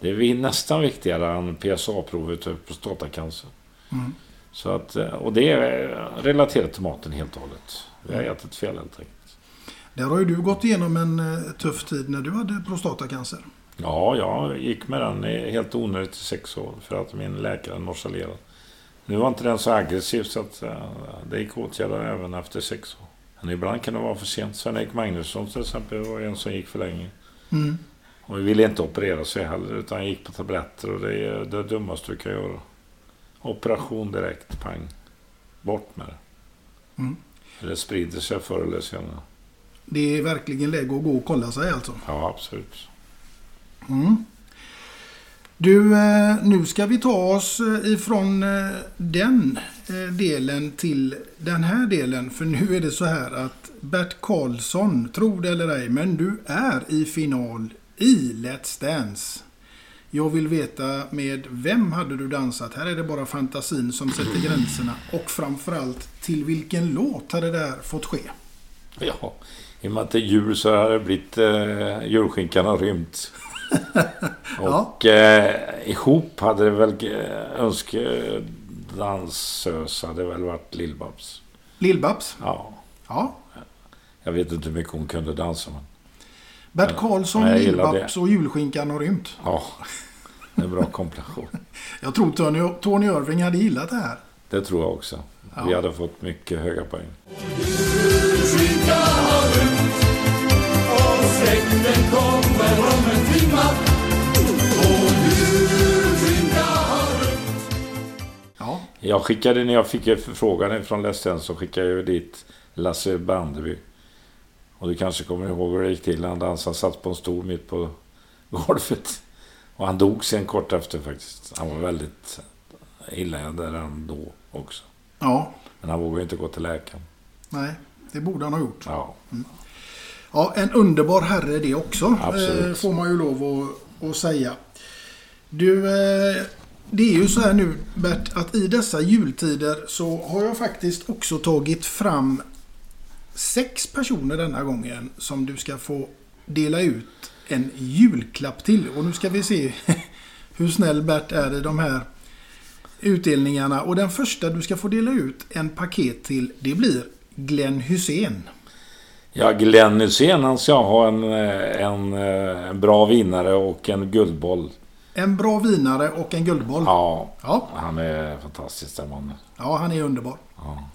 [SPEAKER 4] Det är nästan viktigare än PSA-provet för prostatacancer.
[SPEAKER 3] Mm.
[SPEAKER 4] Så att, eh, och det är relaterat till maten helt och hållet. Vi har ätit fel helt enkelt.
[SPEAKER 3] Där har ju du gått igenom en eh, tuff tid när du hade prostatacancer.
[SPEAKER 4] Ja, jag gick med den helt onödigt i sex år för att min läkare nonchalerade. Nu var inte den så aggressiv så att eh, det gick att åtgärda även efter sex år. Men ibland kan det vara för sent. Sven-Erik Magnusson till exempel var en som gick för länge.
[SPEAKER 3] Mm.
[SPEAKER 4] Och vi ville inte operera sig heller utan gick på tabletter och det är det dummaste du kan göra. Operation direkt, pang. Bort med det.
[SPEAKER 3] Mm.
[SPEAKER 4] Det sprider sig förr eller senare.
[SPEAKER 3] Det är verkligen läge att gå och kolla sig alltså.
[SPEAKER 4] Ja, absolut.
[SPEAKER 3] Mm. Du, eh, nu ska vi ta oss eh, ifrån eh, den delen till den här delen. För nu är det så här att Bert Karlsson, tro det eller ej, men du är i final i Let's Dance. Jag vill veta med vem hade du dansat? Här är det bara fantasin som sätter gränserna. Och framförallt, till vilken låt hade det här fått ske?
[SPEAKER 4] Ja, i och med att det är jul så har det blivit eh, julskinkan har rymt. *laughs* och eh, ihop hade det väl eh, önskedansös hade väl varit Lill-Babs.
[SPEAKER 3] Lill-Babs?
[SPEAKER 4] Ja.
[SPEAKER 3] Ja.
[SPEAKER 4] Jag vet inte hur mycket hon kunde dansa men.
[SPEAKER 3] Bert Karlsson,
[SPEAKER 4] Ja.
[SPEAKER 3] Lill-Babs och julskinkan har rymt.
[SPEAKER 4] Ja, det är en bra kombination. *laughs*
[SPEAKER 3] Jag tror Tony, Tony Irving hade gillat det här.
[SPEAKER 4] Det tror jag också. Vi
[SPEAKER 3] Ja.
[SPEAKER 4] hade fått mycket höga poäng.
[SPEAKER 7] Julskinka har rymt och släkten kommer om en timma. Och julskinka har rymt.
[SPEAKER 3] Ja.
[SPEAKER 4] Jag skickade, när jag fick förfrågan från Let's så skickade jag dit Lasse Brandeby. Och du kanske kommer ihåg hur det gick till. Han dansade, satt på en stol mitt på golvet. Och han dog sen kort efter faktiskt. Han var väldigt illa däran då också.
[SPEAKER 3] Ja.
[SPEAKER 4] Men han vågade inte gå till läkaren.
[SPEAKER 3] Nej, det borde han ha gjort.
[SPEAKER 4] Ja.
[SPEAKER 3] Ja, en underbar herre det också.
[SPEAKER 4] Absolut.
[SPEAKER 3] Eh, får man ju lov att, att säga. Du, eh, det är ju så här nu Bert, att i dessa jultider så har jag faktiskt också tagit fram sex personer denna gången som du ska få dela ut en julklapp till. Och nu ska vi se *laughs* hur snäll Bert är i de här utdelningarna. Och den första du ska få dela ut en paket till, det blir Glenn Hussein.
[SPEAKER 4] Ja, Glenn Hysén han ska ha en, eh, en, eh, en bra vinnare och en guldboll.
[SPEAKER 3] En bra vinare och en guldboll.
[SPEAKER 4] Ja,
[SPEAKER 3] Ja.
[SPEAKER 4] han är fantastisk den mannen.
[SPEAKER 3] Ja, han är underbar.
[SPEAKER 4] Ja.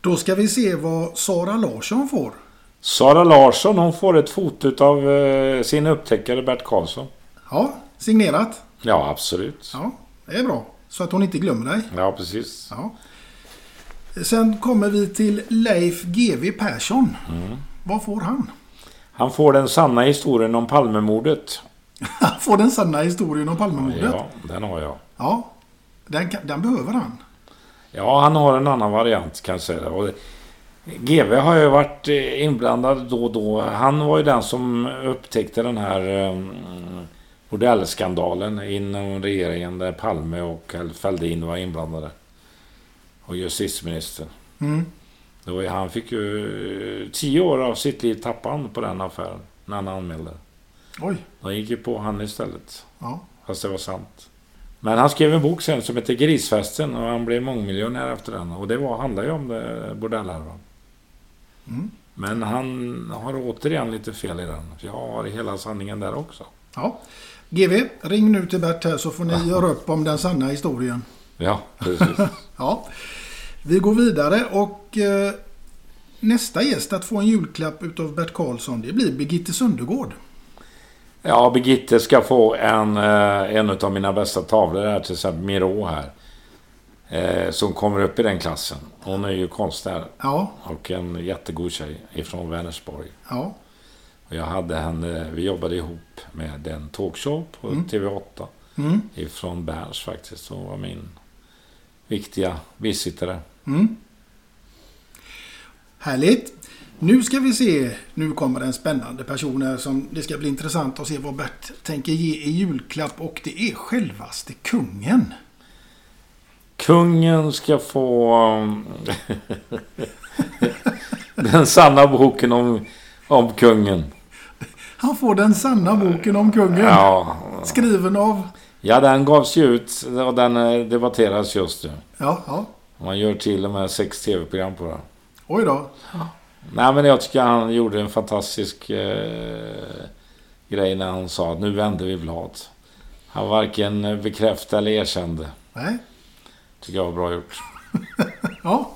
[SPEAKER 3] Då ska vi se vad Sara Larsson får.
[SPEAKER 4] Sara Larsson hon får ett foto av eh, sin upptäckare Bert Karlsson.
[SPEAKER 3] Ja, signerat.
[SPEAKER 4] Ja, absolut.
[SPEAKER 3] Ja, det är bra. Så att hon inte glömmer dig.
[SPEAKER 4] Ja, precis.
[SPEAKER 3] Ja. Sen kommer vi till Leif GW Persson.
[SPEAKER 4] Mm.
[SPEAKER 3] Vad får han?
[SPEAKER 4] Han får den sanna historien om Palmemordet. *laughs*
[SPEAKER 3] Han får den sanna historien om Palmemordet.
[SPEAKER 4] Ja, den har jag.
[SPEAKER 3] Ja, den, kan- den behöver han.
[SPEAKER 4] Ja, han har en annan variant kan jag säga. Och GV har ju varit eh, inblandad då och då. Han var ju den som upptäckte den här eh, bordellskandalen inom regeringen där Palme och Fälldin var inblandade. Och justitieministern.
[SPEAKER 3] Mm.
[SPEAKER 4] Det var ju, han fick ju tio år av sitt liv tappade på den affären. När han anmälde.
[SPEAKER 3] Oj.
[SPEAKER 4] De gick ju på han istället.
[SPEAKER 3] Ja.
[SPEAKER 4] Fast det var sant. Men han skrev en bok sen som heter Grisfesten och han blev mångmiljonär efter den. Och det var, handlar ju om bordellhärvan.
[SPEAKER 3] Mm.
[SPEAKER 4] Men han har återigen lite fel i den. Jag har hela sanningen där också.
[SPEAKER 3] Ja. GV, ring nu till Bert här så får ni *laughs* göra upp om den sanna historien.
[SPEAKER 4] Ja, precis. *laughs*
[SPEAKER 3] ja. Vi går vidare och eh, nästa gäst att få en julklapp utav Bert Karlsson det blir Birgitte Söndergård.
[SPEAKER 4] Ja, Birgitte ska få en, eh, en av mina bästa tavlor här, till exempel Miro här. Eh, som kommer upp i den klassen. Hon är ju konstnär.
[SPEAKER 3] Ja.
[SPEAKER 4] Och en jättegod tjej ifrån Vänersborg.
[SPEAKER 3] Ja.
[SPEAKER 4] Och jag hade henne, vi jobbade ihop med en talkshow på
[SPEAKER 3] Mm.
[SPEAKER 4] TV8.
[SPEAKER 3] Mm.
[SPEAKER 4] Ifrån Berns faktiskt. Hon var min viktiga bisittare.
[SPEAKER 3] Mm. Härligt. Nu ska vi se. Nu kommer en spännande person här som det ska bli intressant att se vad Bert tänker ge i julklapp och det är självaste kungen.
[SPEAKER 4] Kungen ska få um, *laughs* den sanna boken om, om kungen.
[SPEAKER 3] Han får den sanna boken om kungen.
[SPEAKER 4] Ja.
[SPEAKER 3] Skriven av...
[SPEAKER 4] Ja, den gavs ju ut och den eh, debatteras just nu.
[SPEAKER 3] Ja, ja.
[SPEAKER 4] Man gör till och med sex tv-program på den.
[SPEAKER 3] Oj då.
[SPEAKER 4] Nej, men jag tycker han gjorde en fantastisk eh, grej när han sa att nu vänder vi blad. Han varken bekräftade eller erkände.
[SPEAKER 3] Nej.
[SPEAKER 4] Tycker jag var bra gjort. *laughs*
[SPEAKER 3] Ja.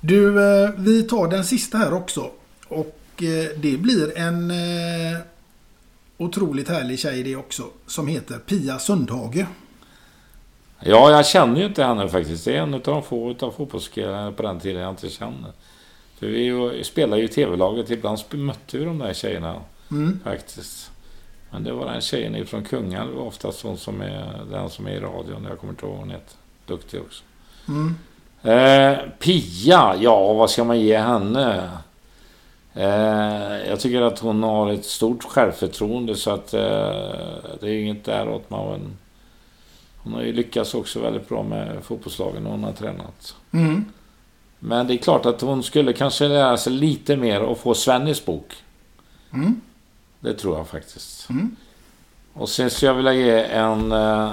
[SPEAKER 3] Du, eh, vi tar den sista här också. Och eh, det blir en eh, otroligt härlig tjej det också. Som heter Pia Sundhage.
[SPEAKER 4] Ja, jag känner ju inte henne faktiskt. Det är en av de få utav fotbollsspelarna på den tiden jag inte känner. För vi spelar ju i tv-laget. Ibland mötte vi de där tjejerna
[SPEAKER 3] Mm.
[SPEAKER 4] faktiskt. Men det var den tjejen ifrån Kungälv. Det var oftast hon som är den som är i radion. Jag kommer inte ihåg vad hon heter. Duktig också.
[SPEAKER 3] Mm.
[SPEAKER 4] Eh, Pia, ja vad ska man ge henne? Eh, jag tycker att hon har ett stort självförtroende så att eh, det är inget däråt. Men hon har ju lyckats också väldigt bra med fotbollslagen hon har tränat.
[SPEAKER 3] Mm.
[SPEAKER 4] Men det är klart att hon skulle kanske lära sig lite mer och få Svennis bok.
[SPEAKER 3] Mm.
[SPEAKER 4] Det tror jag faktiskt.
[SPEAKER 3] Mm.
[SPEAKER 4] Och sen skulle jag vilja ge en, eh,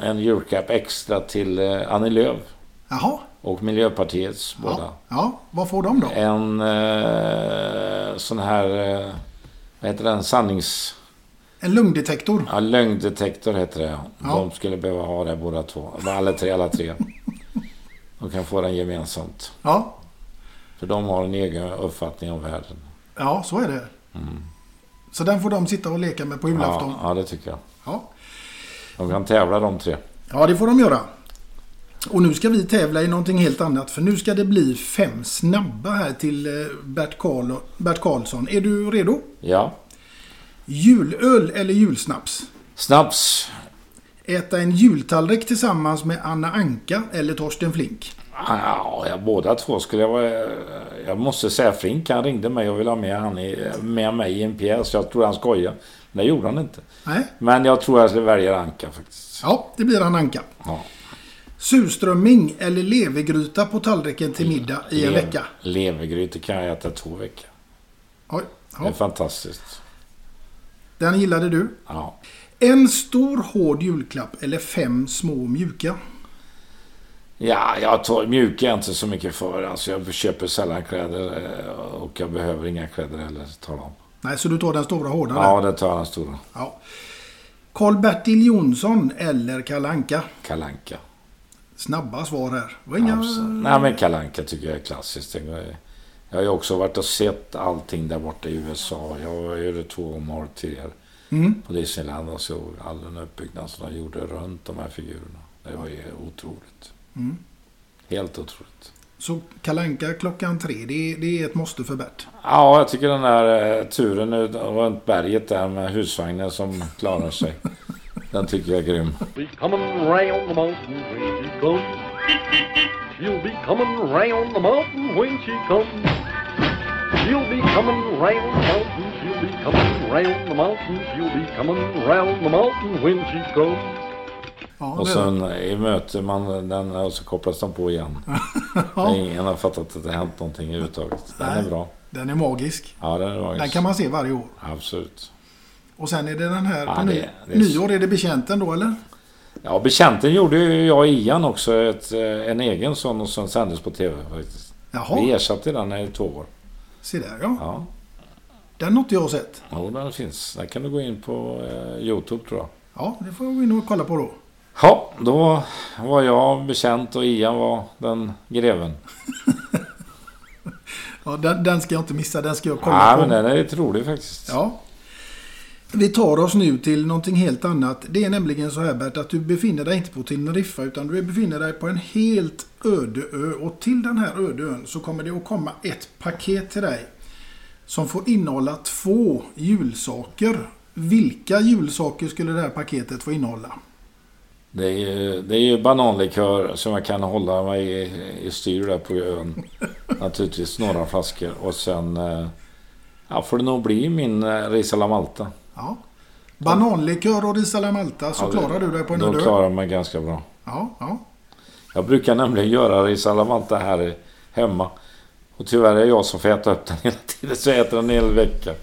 [SPEAKER 4] en julklapp extra till eh, Annie Lööf.
[SPEAKER 3] Jaha.
[SPEAKER 4] Och Miljöpartiets båda.
[SPEAKER 3] Ja, vad får de då?
[SPEAKER 4] En eh, sån här... Eh, vad heter den? Sannings...
[SPEAKER 3] En lungdetektor.
[SPEAKER 4] Ja, lögndetektor heter det.
[SPEAKER 3] Ja.
[SPEAKER 4] De skulle behöva ha det båda två. Alla tre, alla tre. *laughs* De kan få den gemensamt.
[SPEAKER 3] Ja,
[SPEAKER 4] För de har en egen uppfattning om världen.
[SPEAKER 3] ja så är det.
[SPEAKER 4] Mm.
[SPEAKER 3] Så den får de sitta och leka med på julafton.
[SPEAKER 4] Ja, ja, det tycker jag.
[SPEAKER 3] Ja.
[SPEAKER 4] De kan tävla de tre.
[SPEAKER 3] Ja, det får de göra. Och nu ska vi tävla i någonting helt annat. För nu ska det bli fem snabba här till eh, Bert, Karl Bert Karlsson. Är du redo?
[SPEAKER 4] Ja.
[SPEAKER 3] Julöl eller julsnaps?
[SPEAKER 4] Snaps.
[SPEAKER 3] Äta en jultallrik tillsammans med Anna Anka eller Torsten Flink?
[SPEAKER 4] Ja, ja, båda två skulle jag vara... Jag måste säga Flink, han ringde mig och ville ha med, han i, med mig i en pjäs. Jag tror han skojade. Men det gjorde han inte.
[SPEAKER 3] Nej.
[SPEAKER 4] Men jag tror jag väljer Anka faktiskt.
[SPEAKER 3] Ja, det blir Anna Anka.
[SPEAKER 4] Ja.
[SPEAKER 3] Surströmming eller levergryta på tallriken till middag i en
[SPEAKER 4] Lev-
[SPEAKER 3] vecka?
[SPEAKER 4] Levergryta kan jag äta två veckor.
[SPEAKER 3] Oj,
[SPEAKER 4] Det är
[SPEAKER 3] ja.
[SPEAKER 4] fantastiskt.
[SPEAKER 3] Den gillade du.
[SPEAKER 4] Ja.
[SPEAKER 3] En stor hård julklapp eller fem små mjuka?
[SPEAKER 4] Ja, jag tar, mjuka jag inte så mycket för. Alltså jag köper sällan kläder eh, och jag behöver inga kläder heller. Tar dem.
[SPEAKER 3] Nej, så du tar den stora hårda
[SPEAKER 4] Ja, det tar den stora.
[SPEAKER 3] Ja. Karl-Bertil Jonsson eller Kalle Anka?
[SPEAKER 4] Kalanka.
[SPEAKER 3] Snabba svar här. Det var inga...
[SPEAKER 4] Nej, men Kalanka tycker jag är klassiskt. Det Jag har ju också varit och sett allting där borta i USA. Jag var ju två om året tidigare.
[SPEAKER 3] Mm.
[SPEAKER 4] På Disneyland och såg all den uppbyggnad som de gjorde runt de här figurerna. Det var ju otroligt.
[SPEAKER 3] Mm.
[SPEAKER 4] Helt otroligt.
[SPEAKER 3] Så Kalle Anka klockan tre, det är, det är ett måste för Bert.
[SPEAKER 4] Ja, jag tycker den där eh, turen runt berget där med husvagnen som klarar sig. den tycker jag är grym.
[SPEAKER 7] She'll be coming round the mountain when she comes.
[SPEAKER 8] You'll be coming round the mountain, she'll be coming round the mountain, she'll be coming round the mountain when she comes.
[SPEAKER 3] Ja,
[SPEAKER 4] Och
[SPEAKER 3] det-
[SPEAKER 4] sen i möte man den och så kopplas den på igen.
[SPEAKER 3] Ja. *laughs*
[SPEAKER 4] Ingen har fattat att det hänt någonting överhuvudtaget. Den
[SPEAKER 3] Nej.
[SPEAKER 4] är bra.
[SPEAKER 3] Den är magisk.
[SPEAKER 4] Ja, den är bra.
[SPEAKER 3] Den kan man se varje år.
[SPEAKER 4] Absolut.
[SPEAKER 3] Och sen är det den här
[SPEAKER 4] Ja,
[SPEAKER 3] på
[SPEAKER 4] det-
[SPEAKER 3] ny,
[SPEAKER 4] det är-
[SPEAKER 3] nyår. Är det betjänten då eller?
[SPEAKER 4] Ja, Betjänten gjorde ju jag och Ian också ett, eh, en egen sån som sändes på TV faktiskt.
[SPEAKER 3] Jaha.
[SPEAKER 4] Vi ersatte den i två år.
[SPEAKER 3] Se där ja.
[SPEAKER 4] Ja,
[SPEAKER 3] Den har inte jag sett.
[SPEAKER 4] jo, den finns. Där kan du gå in på eh, Youtube tror jag.
[SPEAKER 3] Ja, det får vi gå in och kolla på då.
[SPEAKER 4] Ja, då var jag bekänt och Ian var den greven. *laughs*
[SPEAKER 3] Ja, den, den ska jag inte missa. Den ska jag kolla
[SPEAKER 4] Ja,
[SPEAKER 3] på.
[SPEAKER 4] men den är lite rolig faktiskt.
[SPEAKER 3] Ja. Vi tar oss nu till någonting helt annat. Det är nämligen så här Bert att du befinner dig inte på Teneriffa utan du befinner dig på en helt öde ö. Och till den här öde ön så kommer det att komma ett paket till dig. Som får innehålla två julsaker. Vilka julsaker skulle det här paketet få innehålla?
[SPEAKER 4] Det är, ju- det är ju bananlikör som jag kan hålla mig i, i styr där på ön. *laughs* Naturligtvis några flaskor och sen eh, ja, får det nog bli min eh, Risala Malta.
[SPEAKER 3] Ja. Bananlikör och ris alla Malta så
[SPEAKER 4] Ja,
[SPEAKER 3] klarar du dig på en
[SPEAKER 4] Då klarar jag mig ganska bra.
[SPEAKER 3] Ja, ja.
[SPEAKER 4] Jag brukar nämligen göra Risala Malta här hemma. Och tyvärr är det jag som får äta upp den hela tiden. Så jag äter den en hel vecka.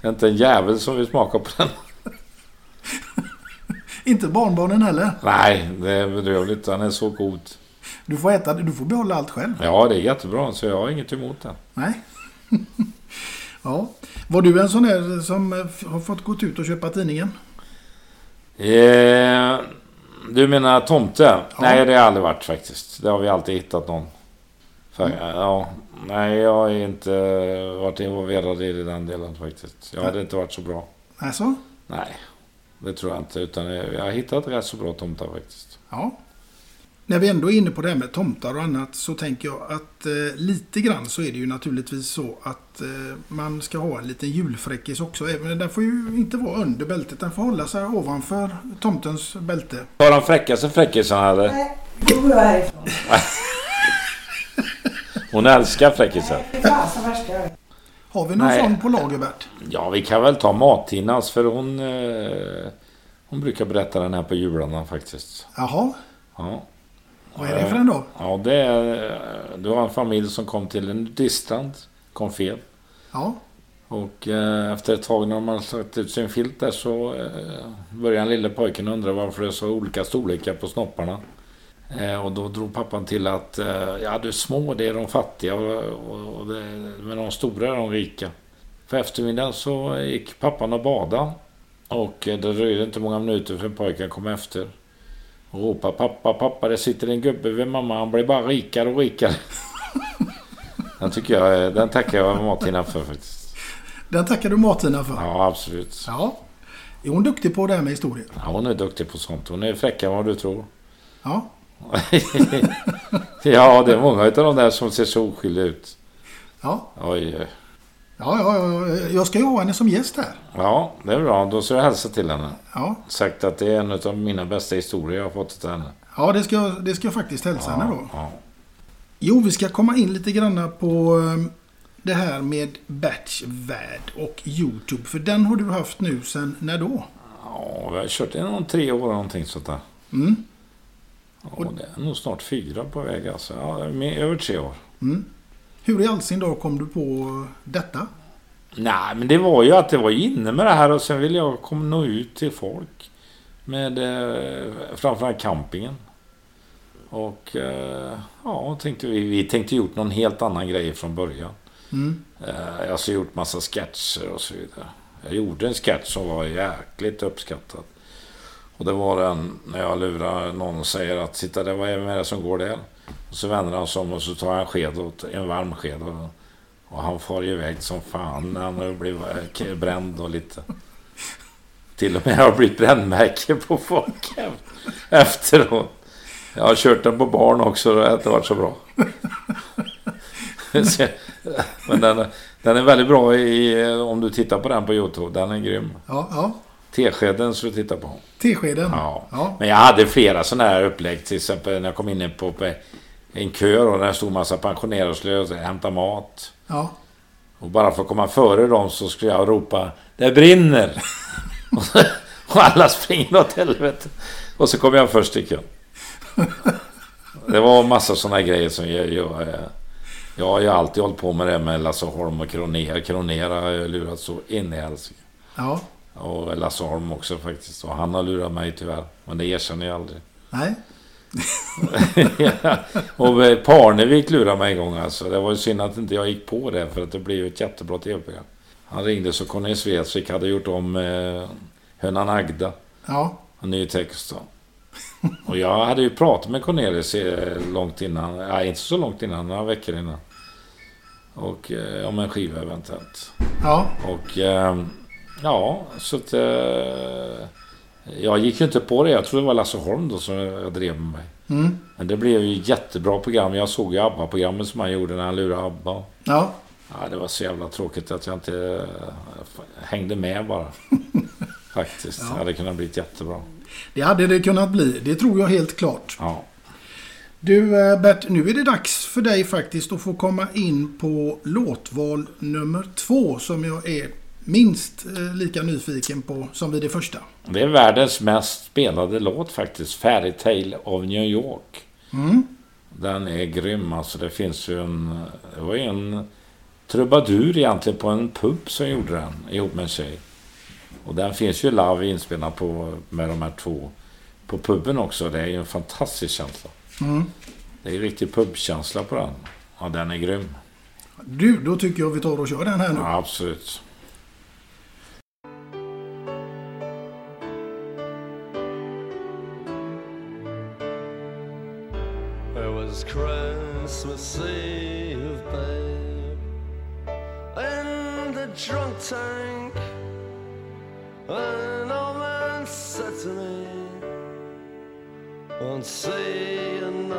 [SPEAKER 4] Det är inte en jävel som vill smaka på den. *laughs*
[SPEAKER 3] Inte barnbarnen heller.
[SPEAKER 4] Nej, det är bedrövligt. Den är så god.
[SPEAKER 3] Du får äta du får behålla allt själv.
[SPEAKER 4] Ja, det är jättebra. Så jag har inget emot den.
[SPEAKER 3] Nej. *laughs* ja. Var du en sån där som eh, har fått gått ut och köpa tidningen?
[SPEAKER 4] Eh, du menar tomte? Nej, det har jag aldrig varit faktiskt. Det har vi alltid hittat någon. För, ja, nej, jag har inte varit involverad i den delen faktiskt. Jag hade inte varit så bra.
[SPEAKER 3] Alltså?
[SPEAKER 4] Nej, det tror jag inte. Utan jag har hittat rätt så bra tomtar faktiskt.
[SPEAKER 3] Ja. När vi ändå är inne på det här med tomtar och annat så tänker jag att eh, lite grann så är det ju naturligtvis så att eh, man ska ha en liten julfräckis också. Även, den får ju inte vara under bältet. Den får hålla sig ovanför tomtens bälte.
[SPEAKER 4] Har de fräckaste fräckisarna eller?
[SPEAKER 9] Då går jag härifrån. *laughs*
[SPEAKER 4] Hon älskar fräckisar.
[SPEAKER 3] Har vi någon
[SPEAKER 4] Nej.
[SPEAKER 3] sån på lager Bert?
[SPEAKER 4] Ja, vi kan väl ta Martinas för hon... Eh, hon brukar berätta den här på jularna faktiskt.
[SPEAKER 3] Jaha.
[SPEAKER 4] Ja.
[SPEAKER 3] Vad är det för en då?
[SPEAKER 4] Ja, det är... Det var en familj som kom till en nudiststrand. Kom fel.
[SPEAKER 3] Ja.
[SPEAKER 4] Och eh, efter ett tag när de hade satt ut sin filt där så eh, började den lille pojken undra varför det är så olika storlekar på snopparna. Eh, och då drog pappan till att eh, ja, de små det är de fattiga och, och, det, men de stora är de rika. På eftermiddagen så gick pappan och badade. Och eh, det dröjde inte många minuter för pojken kom efter. Och ropade pappa, pappa det sitter en gubbe vid mamma, han blir bara rikare och rikare. *laughs* den tycker jag, den tackar jag Martina för faktiskt.
[SPEAKER 3] Den tackar du Martina för.
[SPEAKER 4] Ja, absolut.
[SPEAKER 3] Ja. Är hon duktig på det här med historia?
[SPEAKER 4] Ja, hon är duktig på sånt. Hon är fräckare än vad du tror.
[SPEAKER 3] Ja. *laughs*
[SPEAKER 4] ja, det är många av de där som ser så oskyldiga ut.
[SPEAKER 3] Ja.
[SPEAKER 4] Oj.
[SPEAKER 3] Ja, ja, ja. Jag ska ju ha henne som gäst här.
[SPEAKER 4] Ja, det är bra. Då ska jag hälsa till henne.
[SPEAKER 3] Ja.
[SPEAKER 4] Sagt att det är en av mina bästa historier jag har fått till henne.
[SPEAKER 3] Ja, det ska, jag- det ska jag faktiskt hälsa henne då.
[SPEAKER 4] Ja.
[SPEAKER 3] Jo, vi ska komma in lite grann på eh, det här med Batchvärd och Youtube. För den har du haft nu sen när då?
[SPEAKER 4] ja, vi har kört i någon tre år någonting sånt där.
[SPEAKER 3] Mm.
[SPEAKER 4] Och det är nog snart fyra på väg alltså. Ja, med, över tre år.
[SPEAKER 3] Mm. Hur i all sin dag kom du på detta?
[SPEAKER 4] Nej, men det var ju att det var inne med det här och sen ville jag komma nå ut till folk. Med eh, framförallt campingen. Och eh, ja, tänkte vi, vi tänkte gjort någon helt annan grej från början.
[SPEAKER 3] Mm.
[SPEAKER 4] Eh, jag har gjort massa sketcher och så vidare. Jag gjorde en sketch som var jäkligt uppskattad. Och det var den när jag lurar någon och säger att titta det vad är det som går där? Och så vänder han sig om och så tar han en sked, åt, en varm sked och, och han far iväg som fan när han har blivit eh, bränd och lite. Till och med har blivit brännmärke på folk efteråt. Jag har kört den på barn också och det har inte varit så bra. *laughs* Men den, är- den är väldigt bra i, om du tittar på den på Youtube. Den är grym.
[SPEAKER 3] Ja, ja.
[SPEAKER 4] Teskeden ska du titta på.
[SPEAKER 3] Teskeden?
[SPEAKER 4] Ja.
[SPEAKER 3] Ja.
[SPEAKER 4] Men jag hade flera sådana här upplägg. Till exempel när jag kom in på, en kö och där stod massa pensionärer och skulle hämta mat.
[SPEAKER 3] Ja.
[SPEAKER 4] Och bara för att komma före dem så skulle jag ropa Det brinner! *laughs* och alla springer åt helvete. Och så kom jag först i kön. Det var massa sådana grejer som jag... jag jag har ju alltid hållit på med det med Lasse Holm och Kronera. Kronera har jag lurat så in i helsike.
[SPEAKER 3] Ja.
[SPEAKER 4] Och Lasse Holm också faktiskt. Och han har lurat mig tyvärr. Men det erkänner jag aldrig.
[SPEAKER 3] Nej.
[SPEAKER 4] ja. *laughs* Och eh, Parnevik lurade mig en gång alltså. Det var ju synd att inte jag gick på det. För att det blev ju ett jättebra tv-program. Han ringde så Conny Svensvik hade gjort om eh, Hönan Agda.
[SPEAKER 3] Ja.
[SPEAKER 4] En ny text då. Och jag hade ju pratat med Cornelis eh, långt innan. Nej, inte så långt innan. Några veckor innan. Och eh, om en skiva eventuellt.
[SPEAKER 3] Ja.
[SPEAKER 4] Och eh, ja, så att... Eh, jag gick ju inte på det. Jag trodde det var Lasse Holm då som jag drev med mig.
[SPEAKER 3] Mm.
[SPEAKER 4] Men det blev ju jättebra program. Jag såg ju ABBA-programmet som han gjorde när han lurade ABBA.
[SPEAKER 3] Ja.
[SPEAKER 4] Ja, det var så jävla tråkigt att jag inte eh, hängde med bara. *laughs* Faktiskt.
[SPEAKER 3] Ja.
[SPEAKER 4] Det hade kunnat bli jättebra.
[SPEAKER 3] Det hade det kunnat bli. Det tror jag helt klart.
[SPEAKER 4] Ja.
[SPEAKER 3] Du eh, Bert, nu är det dags för dig faktiskt att få komma in på låtval nummer två som jag är minst eh, lika nyfiken på som vid det första.
[SPEAKER 4] Det är världens mest spelade låt faktiskt. Fairy Tale of New York.
[SPEAKER 3] Mm.
[SPEAKER 4] Den är grym alltså. Det finns ju en... Det var ju en trubadur egentligen på en pub som gjorde den ihop med en tjej. Och den finns ju live inspelad på, med de här två på puben också. Det är ju en fantastisk känsla.
[SPEAKER 3] Mm.
[SPEAKER 4] Det är riktig pubkänsla på den. Ja, den är grym.
[SPEAKER 3] Du, då tycker jag vi tar och kör den här nu.
[SPEAKER 4] Ja, absolut.
[SPEAKER 7] Was Christmas Eve, babe, in the drunk tank. An old man said to me, "Won't see another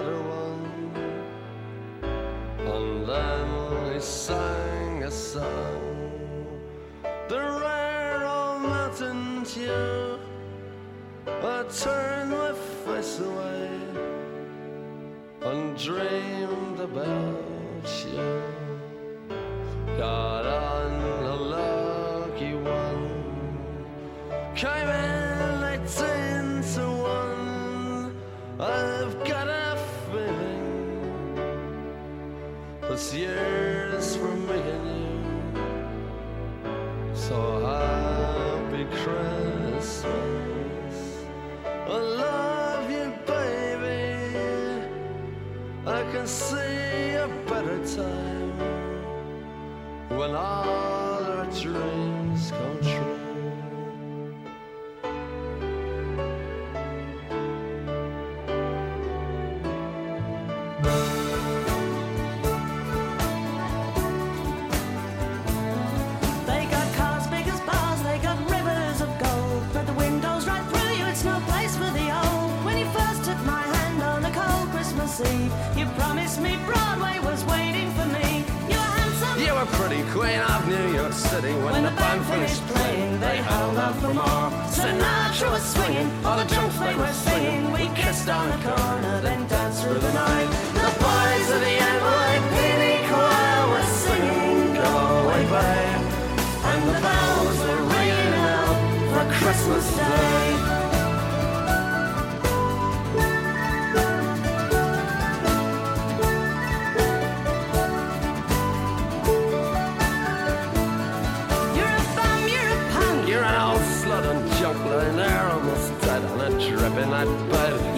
[SPEAKER 10] But.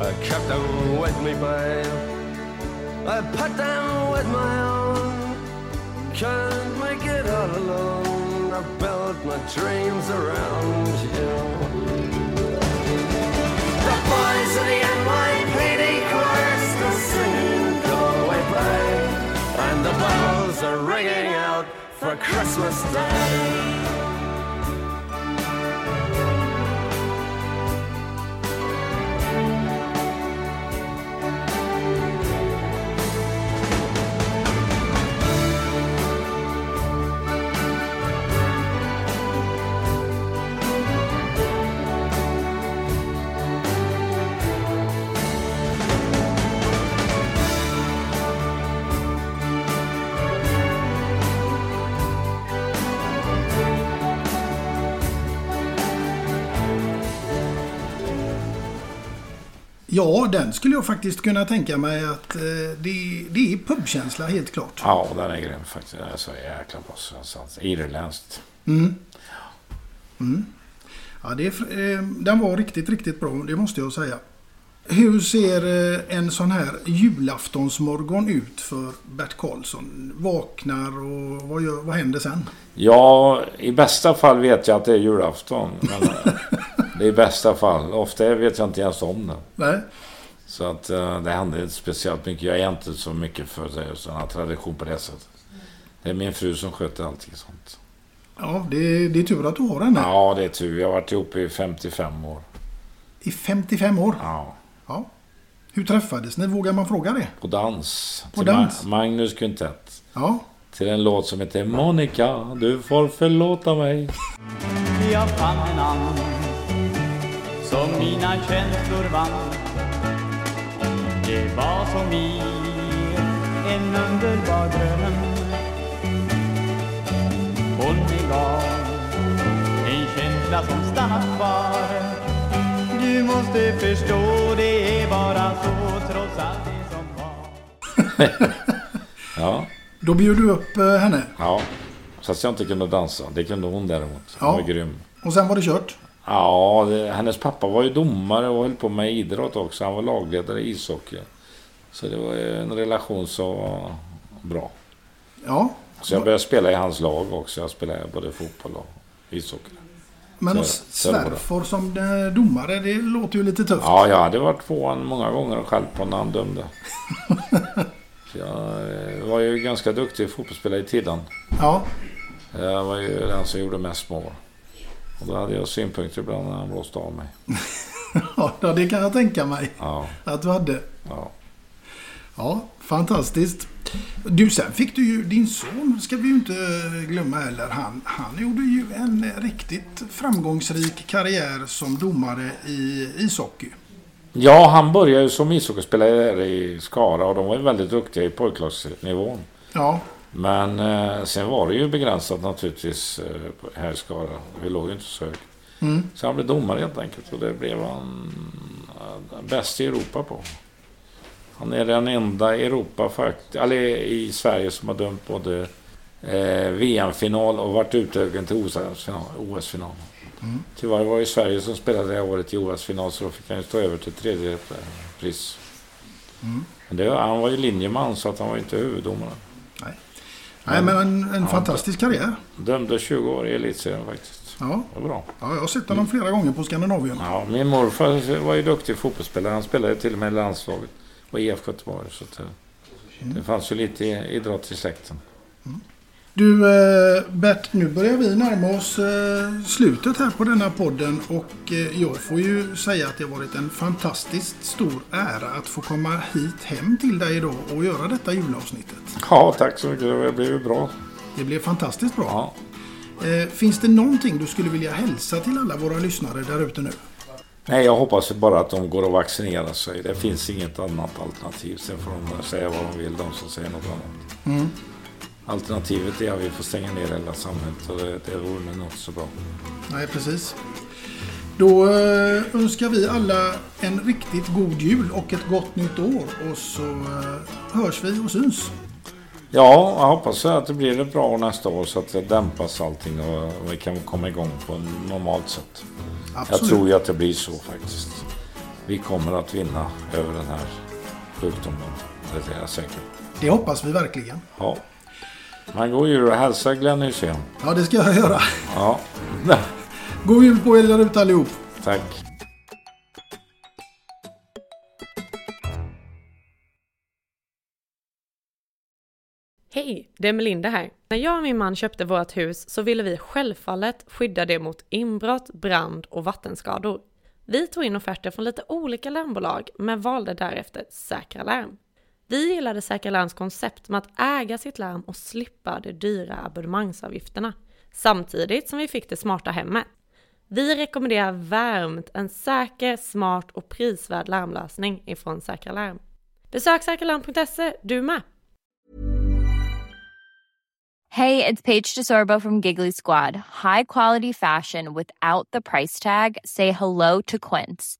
[SPEAKER 10] I
[SPEAKER 7] kept them with me, babe. I put them with my own. Can't make it all alone. I built my dreams around you.
[SPEAKER 10] The boys of the NYPD chorus are singing Go Away Pray. And the bells are ringing out for Christmas Day.
[SPEAKER 3] Ja, den skulle jag faktiskt kunna tänka mig att eh, det, det är pubkänsla helt klart.
[SPEAKER 4] Ja, den är grym faktiskt. Den är så jäkla bra. Irländskt.
[SPEAKER 3] Mm. Mm. Ja, det eh, den var riktigt, riktigt bra, det måste jag säga. Hur ser eh, en sån här julaftonsmorgon ut för Bert Karlsson? Vaknar och vad, gör, vad händer sen?
[SPEAKER 4] Ja, i bästa fall vet jag att det är julafton. Men *laughs* det är i bästa fall. Ofta vet jag inte ens om det.
[SPEAKER 3] Nej.
[SPEAKER 4] Så att eh, det händer inte speciellt mycket. Jag är inte så mycket för här tradition på det sättet. Det är min fru som sköter allting sånt.
[SPEAKER 3] Ja, det, det är tur att du har henne.
[SPEAKER 4] Ja, det är tur. Jag har varit ihop i 55 år.
[SPEAKER 3] I 55 år?
[SPEAKER 4] Ja.
[SPEAKER 3] ja. Hur träffades ni? Vågar man fråga det?
[SPEAKER 4] På dans.
[SPEAKER 3] På
[SPEAKER 4] Till
[SPEAKER 3] dans?
[SPEAKER 4] Ma- Magnus Quintett.
[SPEAKER 3] Ja.
[SPEAKER 4] Till en låt som heter Monica, du får förlåta mig.
[SPEAKER 11] Jag fann en and som mina känslor vann Det var som i en underbar dröm Hon mig gav en känsla som stannat kvar Du måste förstå det är bara så trots allt det som var
[SPEAKER 4] Ja.
[SPEAKER 3] Då bjöd du upp eh, henne.
[SPEAKER 4] Ja. Fast jag inte kunde dansa. Det kunde hon däremot. Hon
[SPEAKER 3] Ja.
[SPEAKER 4] var grym.
[SPEAKER 3] Och sen var det kört.
[SPEAKER 4] Ja, det, hennes pappa var ju domare och höll på med idrott också. Han var lagledare i ishockey. Så det var ju en relation som var bra.
[SPEAKER 3] Ja.
[SPEAKER 4] Så jag började spela i hans lag också. Jag spelade både fotboll och ishockey.
[SPEAKER 3] Men
[SPEAKER 4] bra.
[SPEAKER 3] svärfar som eh, domare, det låter ju lite tufft.
[SPEAKER 4] Ja, jag hade varit på honom många gånger och skällt på när han dömde. *laughs* Jag eh, var ju ganska duktig fotbollsspelare i tiden.
[SPEAKER 3] Ja.
[SPEAKER 4] Jag var ju den som gjorde mest mål. Och då hade jag synpunkter ibland när han blåste av mig. *laughs*
[SPEAKER 3] Ja, det kan jag tänka mig
[SPEAKER 4] Ja.
[SPEAKER 3] att du hade.
[SPEAKER 4] Ja.
[SPEAKER 3] Ja, fantastiskt. Du, sen fick du ju din son, ska vi ju inte glömma heller. Han, han gjorde ju en riktigt framgångsrik karriär som domare i ishockey.
[SPEAKER 4] Ja, han började ju som ishockeyspelare i Skara och de var ju väldigt duktiga i pojklagsnivån.
[SPEAKER 3] Ja,
[SPEAKER 4] Men eh, sen var det ju begränsat naturligtvis eh, här i Skara. Vi låg ju inte så högt.
[SPEAKER 3] Mm.
[SPEAKER 4] Så han blev domare helt enkelt och det blev han eh, bäst i Europa på. Han är den enda i Europa, fakt- eller i Sverige, som har dömt både eh, VM-final och varit utögen till OS-final. OS-final.
[SPEAKER 3] Mm.
[SPEAKER 4] Tyvärr var det Sverige som spelade det året i OS-final så då fick han ju stå över till tredje eh, pris.
[SPEAKER 3] Mm.
[SPEAKER 4] Men det, han var ju linjeman så att han var inte huvuddomare.
[SPEAKER 3] Nej, men en, en fantastisk karriär.
[SPEAKER 4] Dömde 20 år i elitserien faktiskt.
[SPEAKER 3] Ja.
[SPEAKER 4] Det var bra.
[SPEAKER 3] Ja, jag har sett honom flera gånger på Skandinavium.
[SPEAKER 4] Ja, min morfar var ju duktig fotbollsspelare. Han spelade till och med i landslaget och IF Göteborg. Så att, eh, det fanns ju lite idrott i släkten.
[SPEAKER 3] Du eh, Bert, nu börjar vi närma oss eh, slutet här på denna podden och eh, jag får ju säga att det har varit en fantastiskt stor ära att få komma hit hem till dig idag och göra detta julavsnittet.
[SPEAKER 4] Ja, tack så mycket. Det blev ju bra.
[SPEAKER 3] Det blev fantastiskt bra.
[SPEAKER 4] Ja.
[SPEAKER 3] Finns det någonting du skulle vilja hälsa till alla våra lyssnare där ute nu?
[SPEAKER 4] Nej, jag hoppas bara att de går och vaccinerar sig. Det finns inget annat alternativ. Sen får de säga vad de vill, de som säger något annat.
[SPEAKER 3] Mm.
[SPEAKER 4] Alternativet är att vi får stänga ner hela samhället och det, det vore nog inte så bra.
[SPEAKER 3] Nej, precis. Då eh, önskar vi alla en riktigt god jul och ett gott nytt år och så eh, hörs vi och syns.
[SPEAKER 4] Ja, jag hoppas att det blir ett bra år nästa år så att det dämpas allting och vi kan komma igång på normalt sätt.
[SPEAKER 3] Absolut.
[SPEAKER 4] Jag tror ju att det blir så faktiskt. Vi kommer att vinna över den här sjukdomen. Det är jag säker.
[SPEAKER 3] Det hoppas vi verkligen.
[SPEAKER 4] Ja. Man går ju och hälsar Glenn Hysén.
[SPEAKER 3] Ja, det ska jag göra.
[SPEAKER 4] Ja. *laughs*
[SPEAKER 3] God jul på er där ute allihop.
[SPEAKER 4] Tack.
[SPEAKER 12] Hej, det är Melinda här. När jag och min man köpte vårt hus så ville vi självfallet skydda det mot inbrott, brand och vattenskador. Vi tog in offerter från lite olika larmbolag men valde därefter Säkra Larm. Vi gillade Säkra Larms koncept med att äga sitt larm och slippa de dyra abonnemangsavgifterna. Samtidigt som vi fick det smarta hemmet. Vi rekommenderar varmt en säker, smart och prisvärd larmlösning ifrån Säkra Larm. Besök säkralarm.se du med!
[SPEAKER 13] Hej, det är Paige DeSorbo från Giggly Squad. High quality fashion without the price tag. Say hello to Quince.